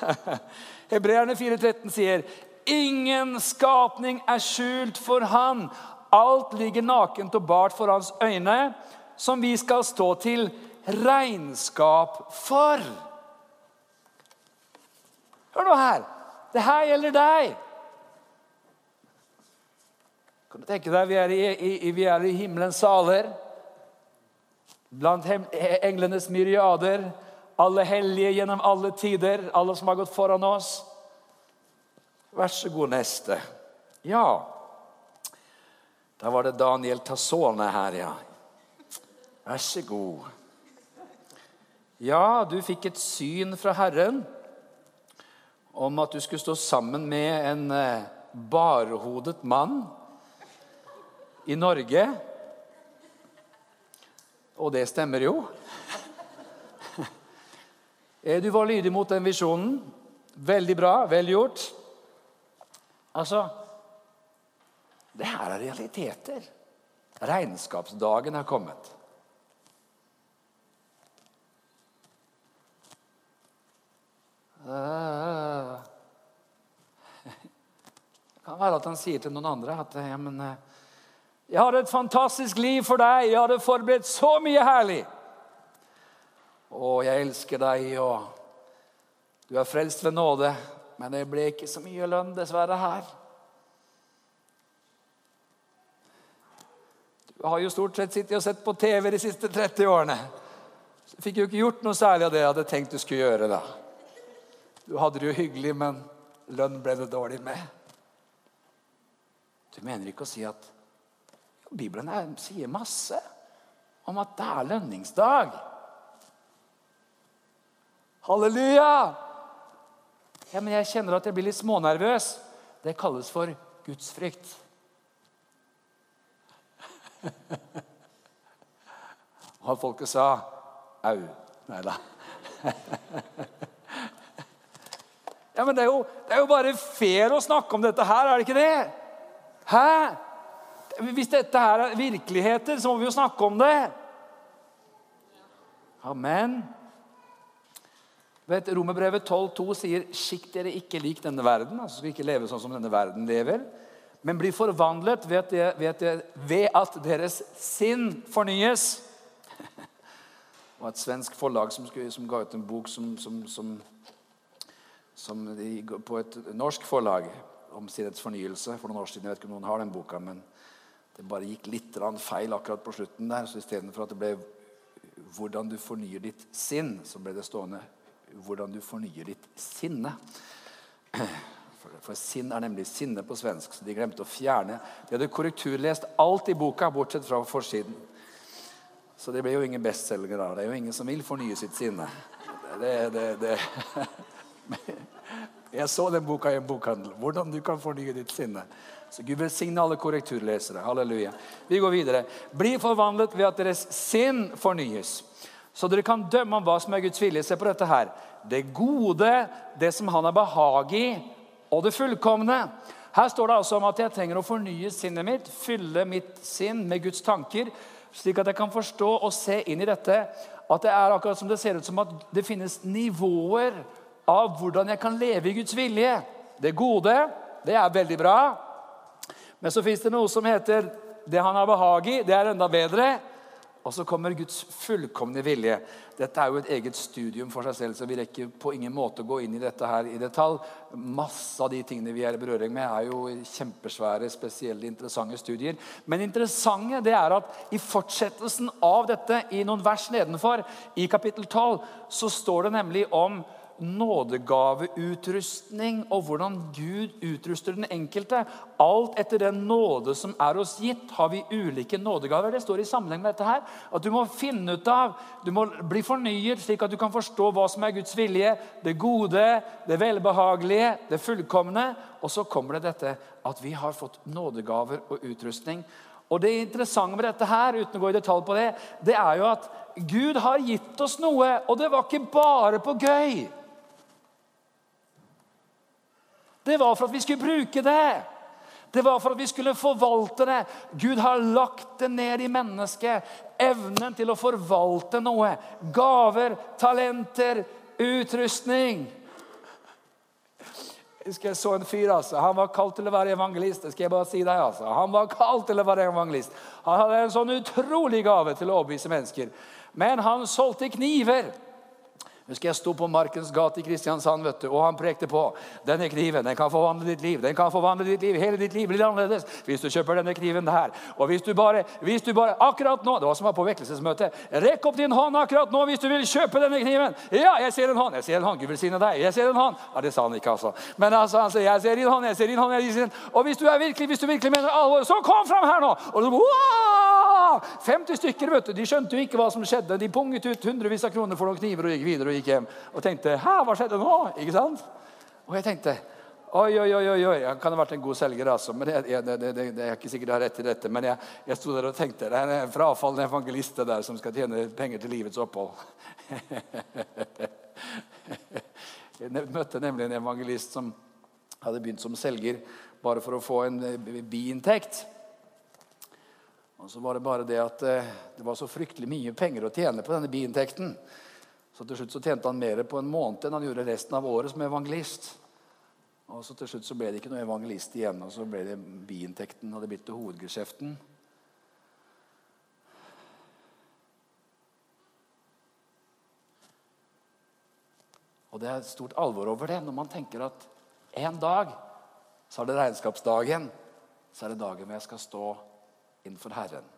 <laughs> Hebreerne 4,13 sier ingen skapning er skjult for Han. Alt ligger nakent og bart for Hans øyne som vi skal stå til regnskap for. Hør nå her. Det her gjelder deg. Kan du tenke deg, Vi er i, i, vi er i himmelens saler. Blant englenes myriader. Alle hellige gjennom alle tider. Alle som har gått foran oss. Vær så god, neste. Ja. Da var det Daniel Tassone her, ja. Vær så god. Ja, du fikk et syn fra Herren om at du skulle stå sammen med en eh, barhodet mann i Norge. Og det stemmer jo. Eh, du var lydig mot den visjonen. Veldig bra. Vel gjort. Altså Det her er realiteter. Regnskapsdagen er kommet. Det kan være at han sier til noen andre at ja, men, eh, 'Jeg har et fantastisk liv for deg. Jeg hadde forberedt så mye herlig.' Å, jeg elsker deg, og du er frelst ved nåde. Men det ble ikke så mye lønn, dessverre, her. Du har jo stort sett sittet og sett på TV de siste 30 årene. Så fikk jo ikke gjort noe særlig av det jeg hadde tenkt du skulle gjøre. da. Du hadde det jo hyggelig, men lønn ble det dårlig med. Du mener ikke å si at Bibelen er, sier masse om at det er lønningsdag. Halleluja! Ja, men jeg kjenner at jeg blir litt smånervøs. Det kalles for gudsfrykt. <laughs> Og folket sa au. Nei da. <laughs> Ja, men det er, jo, det er jo bare fair å snakke om dette her, er det ikke det? Hæ? Hvis dette her er virkeligheter, så må vi jo snakke om det. Amen. Vet, Romerbrevet 12,2 sier 'skikk dere ikke lik denne verden'. altså skal ikke leve sånn som denne verden lever. Men bli forvandlet ved, det, ved, det, ved at deres sinn fornyes. <laughs> Det var et svensk forlag som, som ga ut en bok som, som, som de, på et norsk forlag om sinnets fornyelse for noen år siden. Jeg vet ikke om noen har den boka, men det bare gikk litt feil akkurat på slutten der. Så istedenfor at det ble 'hvordan du fornyer ditt sinn', så ble det stående 'hvordan du fornyer ditt sinne'. <clears throat> For, sinn er nemlig sinne på svensk, så de glemte å fjerne De hadde korrekturlest alt i boka, bortsett fra forsiden. Så det ble jo ingen bestselgere av Det er jo ingen som vil fornye sitt sinne. Det, det, det. <laughs> Jeg så den boka i en bokhandel. Hvordan du kan fornye ditt sinne. Så Gud velsigne alle korrekturlesere. Halleluja. Vi går videre. Bli forvandlet ved at deres sinn fornyes. Så dere kan dømme om hva som er Guds vilje. Se på dette her. Det gode, det som han har behag i, og det fullkomne. Her står det altså om at jeg trenger å fornye sinnet mitt, fylle mitt sinn med Guds tanker, slik at jeg kan forstå og se inn i dette at det er akkurat som det ser ut som at det finnes nivåer av hvordan jeg kan leve i Guds vilje. Det gode, det er veldig bra. Men så fins det noe som heter det han har behag i. Det er enda bedre. Og så kommer Guds fullkomne vilje. Dette er jo et eget studium for seg selv, så vi rekker på ingen måte å gå inn i dette her i detalj. Masse av de tingene vi er i berøring med, er jo kjempesvære, spesielle, interessante studier. Men interessante det er at i fortsettelsen av dette, i noen vers nedenfor, i kapittel 12, så står det nemlig om nådegaveutrustning og hvordan Gud utruster den enkelte. Alt etter den nåde som er oss gitt, har vi ulike nådegaver. Det står i sammenheng med dette her. At du må finne ut av, du må bli fornyet, slik at du kan forstå hva som er Guds vilje. Det gode, det velbehagelige, det fullkomne. Og så kommer det dette at vi har fått nådegaver og utrustning. Og Det interessante med dette her, uten å gå i detalj på det, det er jo at Gud har gitt oss noe, og det var ikke bare på gøy. Det var for at vi skulle bruke det. Det var for at vi skulle forvalte det. Gud har lagt det ned i mennesket. Evnen til å forvalte noe. Gaver, talenter, utrustning. Jeg så en fyr, altså. Han var kalt til å være evangelist. Det skal jeg bare si deg, altså. Han var kalt til å være evangelist. Han hadde en sånn utrolig gave til å overbevise mennesker. Men han solgte kniver. Husker jeg sto på Markens gate i Kristiansand, vet du, og han prekte på. Denne kniven den kan forvandle ditt liv. Den kan forvandle ditt liv. Hele ditt liv blir annerledes hvis du kjøper denne kniven her. Og hvis du bare, hvis du bare akkurat nå Det var som var på vekkelsesmøte. Rekk opp din hånd akkurat nå hvis du vil kjøpe denne kniven. Ja, jeg ser en hånd. Jeg ser en hånd. Gud velsigne deg. Jeg ser en hånd. Ja, Det sa han ikke, altså. Men altså, han sier, jeg ser din hånd, jeg ser din hånd. Jeg ser din. Og hvis du, virkelig, hvis du virkelig mener alvor, så kom fram her nå! Og så, wow! 50 stykker, vet du. De skjønte jo ikke hva som skjedde. De punget ut hundrevis av kroner for noen kniver og gikk videre og gikk hjem. Og tenkte 'Hæ, hva skjedde nå?' Ikke sant? Og jeg tenkte Oi, oi, oi, oi. Han kan ha vært en god selger, altså. men jeg, jeg, det, det, det, er ikke sikkert jeg har rett i dette. Men jeg, jeg sto der og tenkte det er en frafallen evangelist der som skal tjene penger til livets opphold. <laughs> jeg møtte nemlig en evangelist som hadde begynt som selger bare for å få en eh, biinntekt. Og så var det bare det at eh, det var så fryktelig mye penger å tjene på denne biinntekten. Så til slutt så tjente han mer på en måned enn han gjorde resten av året som evangelist. Og så til slutt så ble det ikke noe evangelist igjen, og så ble det biinntekten hadde blitt til hovedgeskjeften. Og det er et stort alvor over det når man tenker at en dag så er det regnskapsdagen. Så er det dagen hvor jeg skal stå innenfor Herren.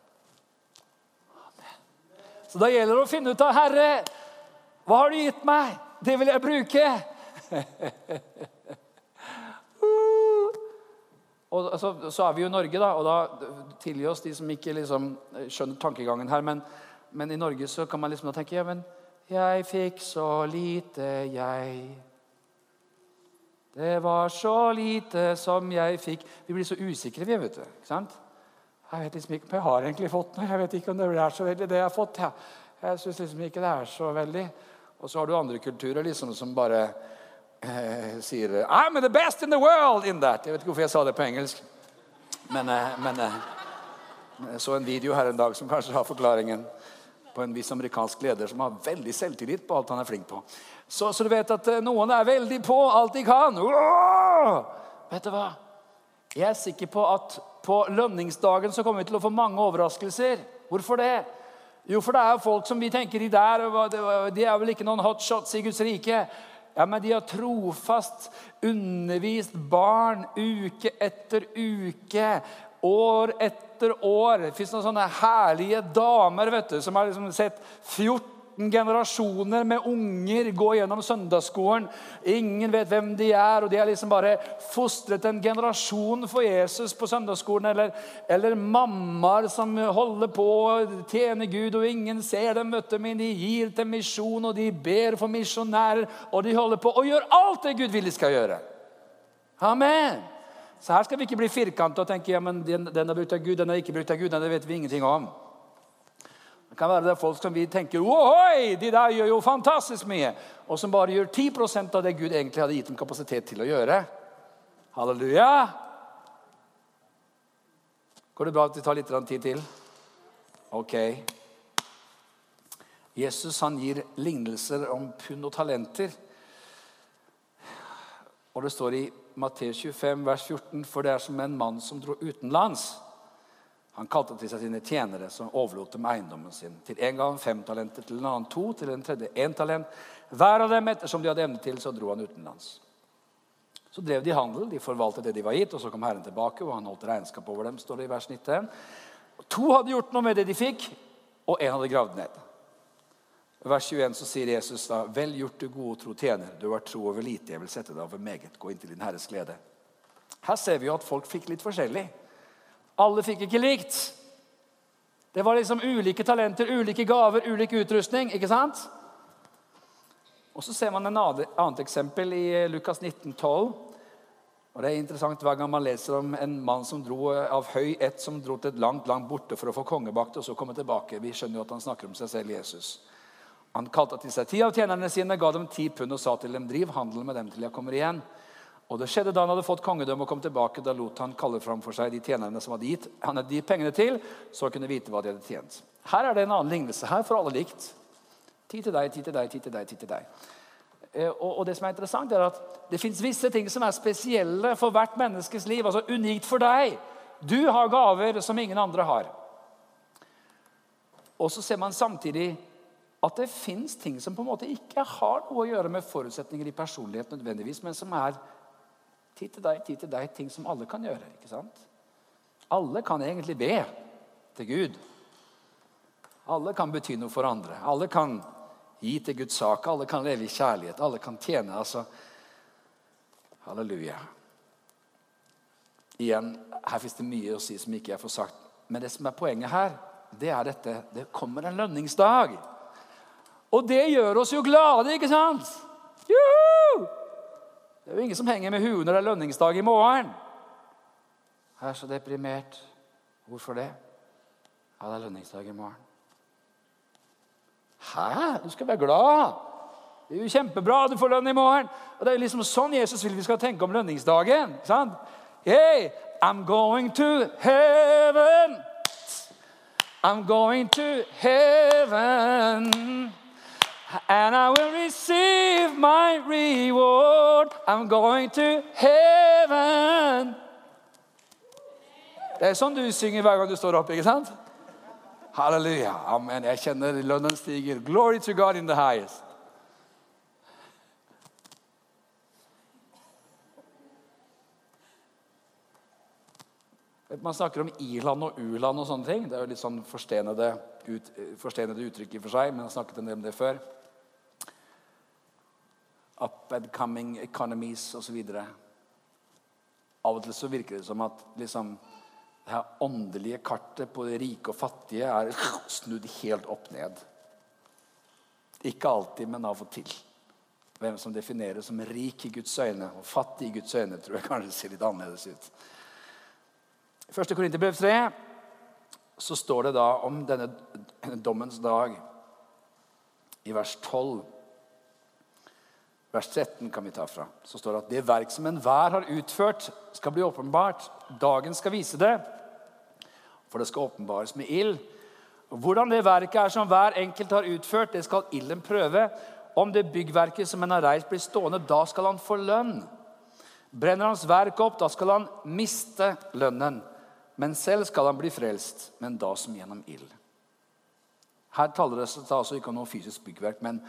Amen. Så da gjelder det å finne ut av Herre, hva har du gitt meg? Det vil jeg bruke. <laughs> og så, så, er vi jo i Norge, da, og da tilgi oss de som ikke liksom skjønner tankegangen her. Men, men, i Norge så kan man liksom da tenke ja, men jeg fikk så lite, jeg. Det var så lite som jeg fikk Vi blir så usikre, vi, vet du. ikke sant? Jeg vet liksom ikke om jeg har egentlig fått noe. Jeg vet ikke om det er så veldig det jeg har fått. Jeg, Jeg syns liksom ikke det er så veldig. Og så har du andre kulturer liksom som bare eh, sier I'm the best in the world in that. Jeg vet ikke hvorfor jeg sa det på engelsk. Men, eh, men eh, jeg så en video her en dag som kanskje har forklaringen på en viss amerikansk leder som har veldig selvtillit på alt han er flink på. Så, så du vet at eh, noen er veldig på alt de kan. Åh! Vet du hva? Jeg er sikker på at på lønningsdagen så kommer vi til å få mange overraskelser. Hvorfor det? Jo, for det er folk som vi tenker de der, de er vel ikke noen hotshots i Guds rike. Ja, men de har trofast undervist barn uke etter uke, år etter år. Det fins noen sånne herlige damer vet du, som har liksom sett 14 generasjoner med unger gå gjennom søndagsskolen. Ingen vet hvem de er, og de har liksom bare fostret en generasjon for Jesus på søndagsskolen. Eller, eller mammaer som holder på å tjene Gud, og ingen ser dem, vet du, men de gir til misjon, og de ber for misjonærer, og de holder på og gjør alt det Gud vil de skal gjøre. Amen. Så her skal vi ikke bli firkanta og tenke ja, men den, den er brukt av Gud, den er ikke brukt av Gud. Den vet vi ingenting om. Kan være det er folk som vi tenker Ohoi, de der gjør jo fantastisk mye. Og som bare gjør 10% av det Gud egentlig hadde gitt dem kapasitet til å gjøre. Halleluja! Går det bra at vi tar litt tid til? Ok. Jesus han gir lignelser om pund og talenter. Og det står i Matteus 25, vers 14, for det er som en mann som dro utenlands. Han kalte til seg sine tjenere, som overlot dem eiendommen sin. Til en gang fem talenter, til en annen to, til en tredje én talent. Hver av dem ettersom de hadde evne til, så dro han utenlands. Så drev de handel, de forvaltet det de var gitt, og så kom Herren tilbake, og han holdt regnskap over dem, står det i vers 19. To hadde gjort noe med det de fikk, og én hadde gravd ned. I vers 21 så sier Jesus da, 'Vel gjort, du gode og tro tjener. Du har tro over lite, jeg vil sette deg over meget. Gå inn til din Herres glede.' Her ser vi jo at folk fikk litt forskjellig. Alle fikk ikke likt. Det var liksom ulike talenter, ulike gaver, ulik utrustning. ikke sant? Og Så ser man en annet eksempel i Lukas 19, 12. Og det er interessant Hver gang man leser om en mann som dro av høy ett som dro til et langt langt borte for å få kongebakt og så komme tilbake. Vi skjønner jo at han snakker om seg selv, Jesus. Han kalte til seg ti av tjenerne sine, ga dem ti pund og sa til dem, driv handel med dem til jeg kommer igjen. Og det skjedde Da han hadde fått kongedømme og kom tilbake, da lot han kalle fram for seg de tjenerne som hadde gitt han hadde gitt pengene til, så han kunne vite hva de hadde tjent. Her er det en annen lignelse. Her får alle likt. Ti til deg, ti til deg, ti til deg. ti til deg. Eh, og, det som er interessant er at det fins visse ting som er spesielle for hvert menneskes liv. altså Unikt for deg. Du har gaver som ingen andre har. Og så ser man samtidig at det fins ting som på en måte ikke har noe å gjøre med forutsetninger i personlighet, nødvendigvis, men som er tid til deg, tid til deg, ting som alle kan gjøre. ikke sant? Alle kan egentlig be til Gud. Alle kan bety noe for andre. Alle kan gi til Guds sak. Alle kan leve i kjærlighet. Alle kan tjene. altså. Halleluja. Igjen, her fins det mye å si som ikke jeg får sagt. Men det som er poenget her, det er dette. Det kommer en lønningsdag. Og det gjør oss jo glade, ikke sant? Juhu! Det er jo ingen som henger med huet når det er lønningsdag i morgen. Jeg er så deprimert. Hvorfor det? Ja, det er lønningsdag i morgen. Hæ? Du skal være glad. Det er jo kjempebra du får lønn i morgen. Og Det er jo liksom sånn Jesus vil vi skal tenke om lønningsdagen. sant? Hey, I'm going to heaven. I'm going to heaven. And I will receive my reward. I'm going to heaven. Det er sånn du synger hver gang du står opp, ikke sant? Halleluja. Amen. Jeg kjenner lønnen stiger. Glory to God in the highest. Man snakker om i-land og u-land og sånne ting. Det er jo litt sånn forstenede, ut, forstenede uttrykk i for seg, men jeg har snakket en del om det før. Up and coming economies osv. Av og til så virker det som at liksom, det her åndelige kartet på de rike og fattige er snudd helt opp ned. Ikke alltid, men av og til. Hvem som defineres som rik i Guds øyne og fattig i Guds øyne, tror jeg kanskje ser litt annerledes ut. I 1. Korinterbrev 3 så står det da om denne dommens dag i vers 12. Vers 13 kan vi ta fra. Så står det at det verk som enhver har utført, skal bli åpenbart. Dagen skal vise det, for det skal åpenbares med ild. Hvordan det verket er som hver enkelt har utført, det skal ilden prøve. Om det byggverket som en har reist, blir stående, da skal han få lønn. Brenner hans verk opp, da skal han miste lønnen. Men selv skal han bli frelst, men da som gjennom ild. Her taler det altså ikke om noe fysisk byggverk, men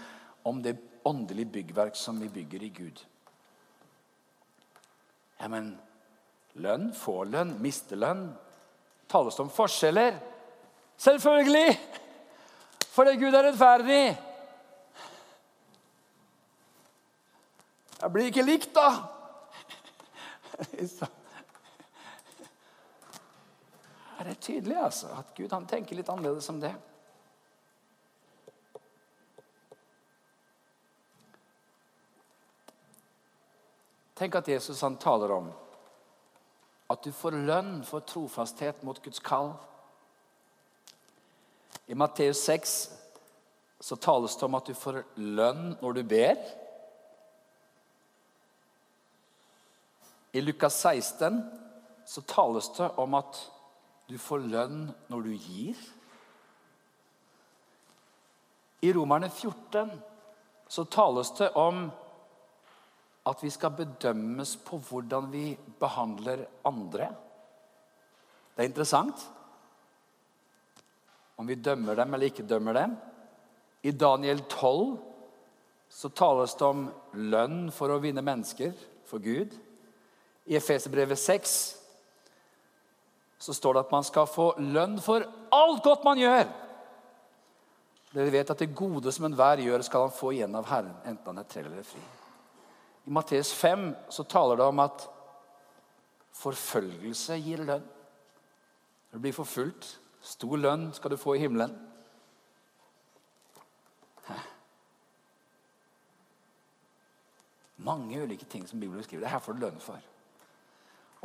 om det åndelige byggverk som vi bygger i Gud. Ja, men lønn, få lønn, miste lønn. Tales det om forskjeller? Selvfølgelig! Fordi Gud er rettferdig. Jeg blir ikke likt, da. Det Er tydelig altså, at Gud han tenker litt annerledes om det? Tenk at Jesus han taler om at du får lønn for trofasthet mot Guds kall. I Matteus 6 så tales det om at du får lønn når du ber. I Lukas 16 så tales det om at du får lønn når du gir. I Romerne 14 så tales det om at vi skal bedømmes på hvordan vi behandler andre. Det er interessant. Om vi dømmer dem eller ikke dømmer dem. I Daniel 12 så tales det om lønn for å vinne mennesker for Gud. I Efeserbrevet 6 så står det at man skal få lønn for alt godt man gjør. Dere vet at det gode som enhver gjør, skal han få igjen av Herren, enten han er trell eller fri. I Matteus 5 så taler det om at forfølgelse gir lønn. Når du blir forfulgt, stor lønn skal du få i himmelen. Mange ulike ting som Bibelen beskriver. Det her får du lønn for.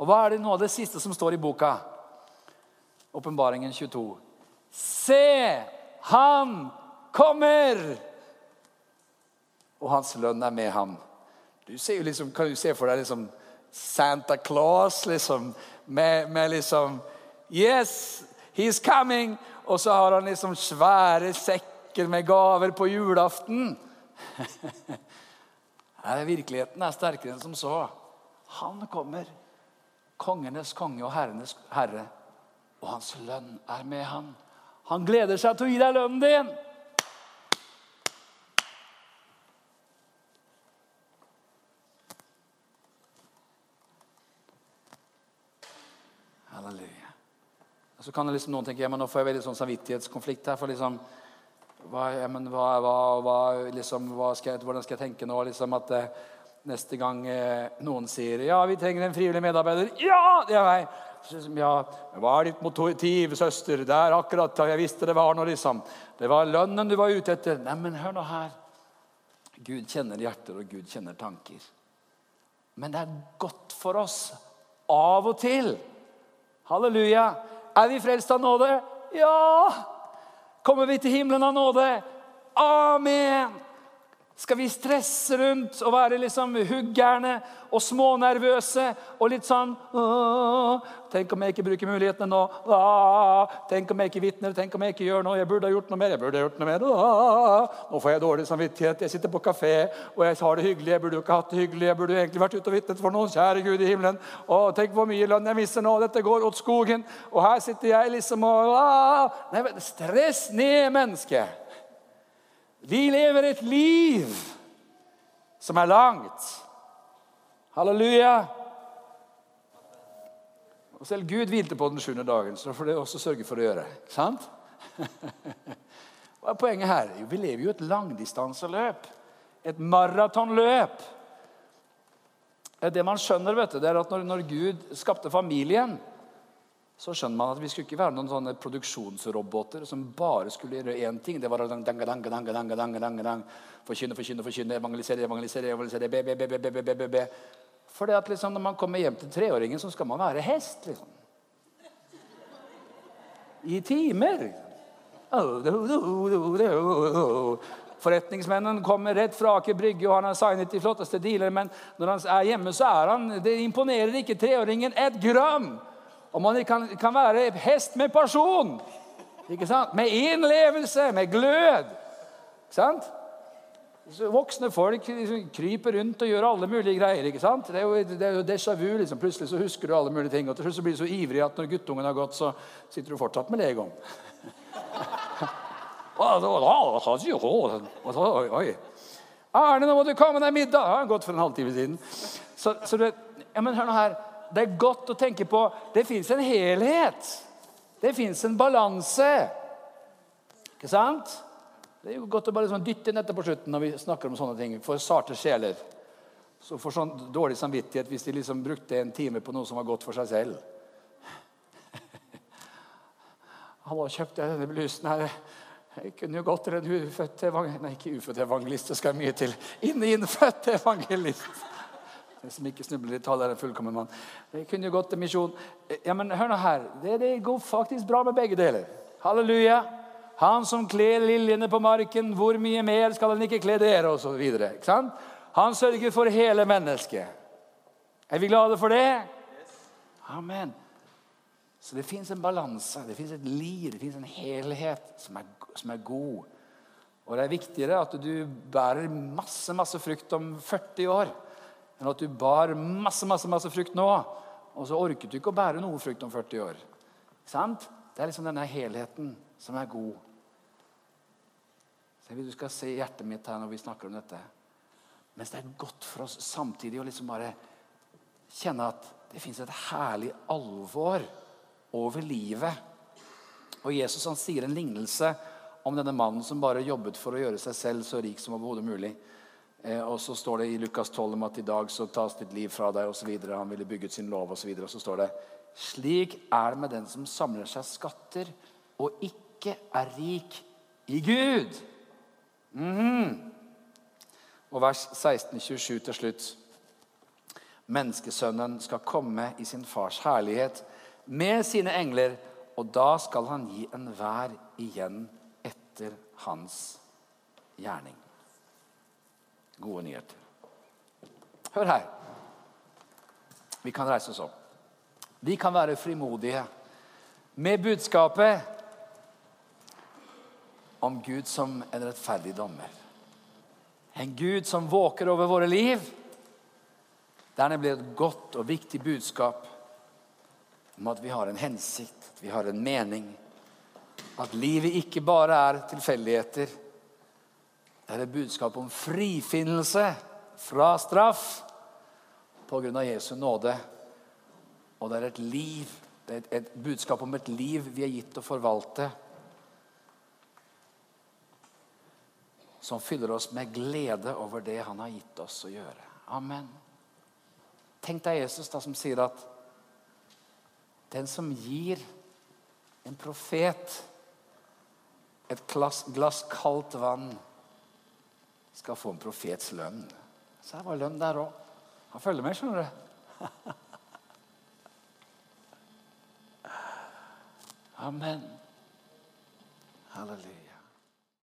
Og hva er det noe av det siste som står i boka? Åpenbaringen 22. Se, han kommer! Og hans lønn er med ham. Du ser jo liksom, kan du se for deg liksom Santa Claus liksom, med, med liksom Yes, he's coming! Og så har han liksom svære sekker med gaver på julaften. <laughs> Nei, virkeligheten er sterkere enn som så. Han kommer kongenes konge og herrenes herre. Og hans lønn er med han. Han gleder seg til å gi deg lønnen din. Halleluja. Så kan liksom noen tenke ja, men nå får jeg veldig sånn samvittighetskonflikt her. for liksom, hva, ja, men hva, hva, hva, liksom, hva skal jeg, Hvordan skal jeg tenke nå? liksom at eh, Neste gang eh, noen sier 'Ja, vi trenger en frivillig medarbeider'. 'Ja, det er meg!' Ja, 'Hva er ditt motiv, søster?' Det er akkurat jeg visste det var noe, liksom. Det var lønnen du var ute etter. Nei, men hør nå her. Gud kjenner hjerter, og Gud kjenner tanker. Men det er godt for oss av og til. Halleluja. Er vi frelst av nåde? Ja! Kommer vi til himmelen av nåde? Amen! Skal vi stresse rundt og være liksom huggerne og smånervøse og litt sånn Tenk om jeg ikke bruker mulighetene nå. Åh, tenk om jeg ikke vitner. Tenk om jeg ikke gjør noe. Jeg burde ha gjort noe mer. jeg burde ha gjort noe mer. Åh, nå får jeg dårlig samvittighet. Jeg sitter på kafé og jeg har det hyggelig. Jeg burde jo ikke hatt det hyggelig. Jeg burde egentlig vært ute og vitnet for noen. Kjære Gud i himmelen. Åh, tenk hvor mye lønn jeg mister nå. Dette går åt skogen. Og her sitter jeg liksom og. Nei, Stress ned, menneske. Vi lever et liv som er langt. Halleluja. Og selv Gud hvilte på den sjuende dagen, så får det også sørge for å gjøre. Sant? <laughs> Hva er poenget her? Jo, vi lever jo et langdistanseløp. Et maratonløp. Det man skjønner, vet du, det er at når, når Gud skapte familien, så skjønner man at vi skulle ikke være noen sånne produksjonsroboter som bare skulle gjøre én ting. Det var å forkynne, forkynne, forkynne, evangelisere, evangelisere, evangelisere be, be, be, be, be, be, be, be. For det at liksom, når man kommer hjem til treåringen, så skal man være hest. liksom. I timer. Forretningsmennen kommer rett fra Aker Brygge, og han har signet de flotteste dealer, men når han er hjemme, så er han Det imponerer ikke treåringen et gram. Og man kan, kan være hest med person. Ikke sant? Med innlevelse, med glød. Ikke sant? Voksne folk liksom kryper rundt og gjør alle mulige greier. ikke sant? Det er jo, det er jo déjà vu. liksom. Plutselig så husker du alle mulige ting. Og til slutt så blir du så ivrig at når guttungen har gått, så sitter du fortsatt med legom. <laughs> Arne, nå må du komme deg middag! Han har gått for en halvtime siden. Så, så du, ja, men hør nå her det er godt å tenke på det fins en helhet. Det fins en balanse. Ikke sant? Det er jo godt å bare liksom dytte inn dette på slutten når vi snakker om sånne ting. For sarte sjeler. Så får sånn dårlig samvittighet hvis de liksom brukte en time på noe som var godt for seg selv. <laughs> Hallo, kjøpte jeg denne blusen her? Jeg kunne jo gått til en ufødt evangelist Nei, ikke ufødt evangelist, det skal mye til. Innfødt evangelist. Som ikke snubler i tall, er en fullkommen mann. Det kunne jo gått til misjon. Ja, men hør nå her. Det, det, går faktisk bra med begge deler. Halleluja. Han som kler liljene på marken, hvor mye mer skal han ikke kle dere? Og så videre, ikke sant? Han sørger for hele mennesket. Er vi glade for det? Amen. Så det fins en balanse, det fins et liv, det fins en helhet som er, som er god. Og det er viktigere at du bærer masse, masse frukt om 40 år enn at du bar masse masse, masse frukt nå, og så orket du ikke å bære noe frukt om 40 år. Sant? Det er liksom denne helheten som er god. Så jeg vil Du skal se hjertet mitt her når vi snakker om dette. Mens det er godt for oss samtidig å liksom bare kjenne at det fins et herlig alvor over livet. Og Jesus han sier en lignelse om denne mannen som bare jobbet for å gjøre seg selv så rik som overhodet mulig. Eh, og så står det i Lukas 12 om at i dag så tas ditt liv fra deg osv. Han ville bygget sin lov osv. Og, og så står det slik er det med den som samler seg skatter og ikke er rik i Gud. Mm. Og vers 16-27 til slutt. Menneskesønnen skal komme i sin fars herlighet med sine engler, og da skal han gi enhver igjen etter hans gjerning gode nyheter. Hør her. Vi kan reise oss opp. Vi kan være frimodige med budskapet om Gud som en rettferdig dommer. En Gud som våker over våre liv. Er det et godt og viktig budskap om at vi har en hensikt, at vi har en mening. At livet ikke bare er tilfeldigheter det er et budskap om frifinnelse fra straff pga. Jesu nåde. Og det er et liv, det er et, budskap om et liv vi er gitt å forvalte. Som fyller oss med glede over det han har gitt oss å gjøre. Amen. Tenk deg Jesus da som sier at den som gir en profet et glass kaldt vann skal få en profets lønn. Så her var lønn der òg. Han følger med, skjønner du. <laughs> Amen. Halleluja.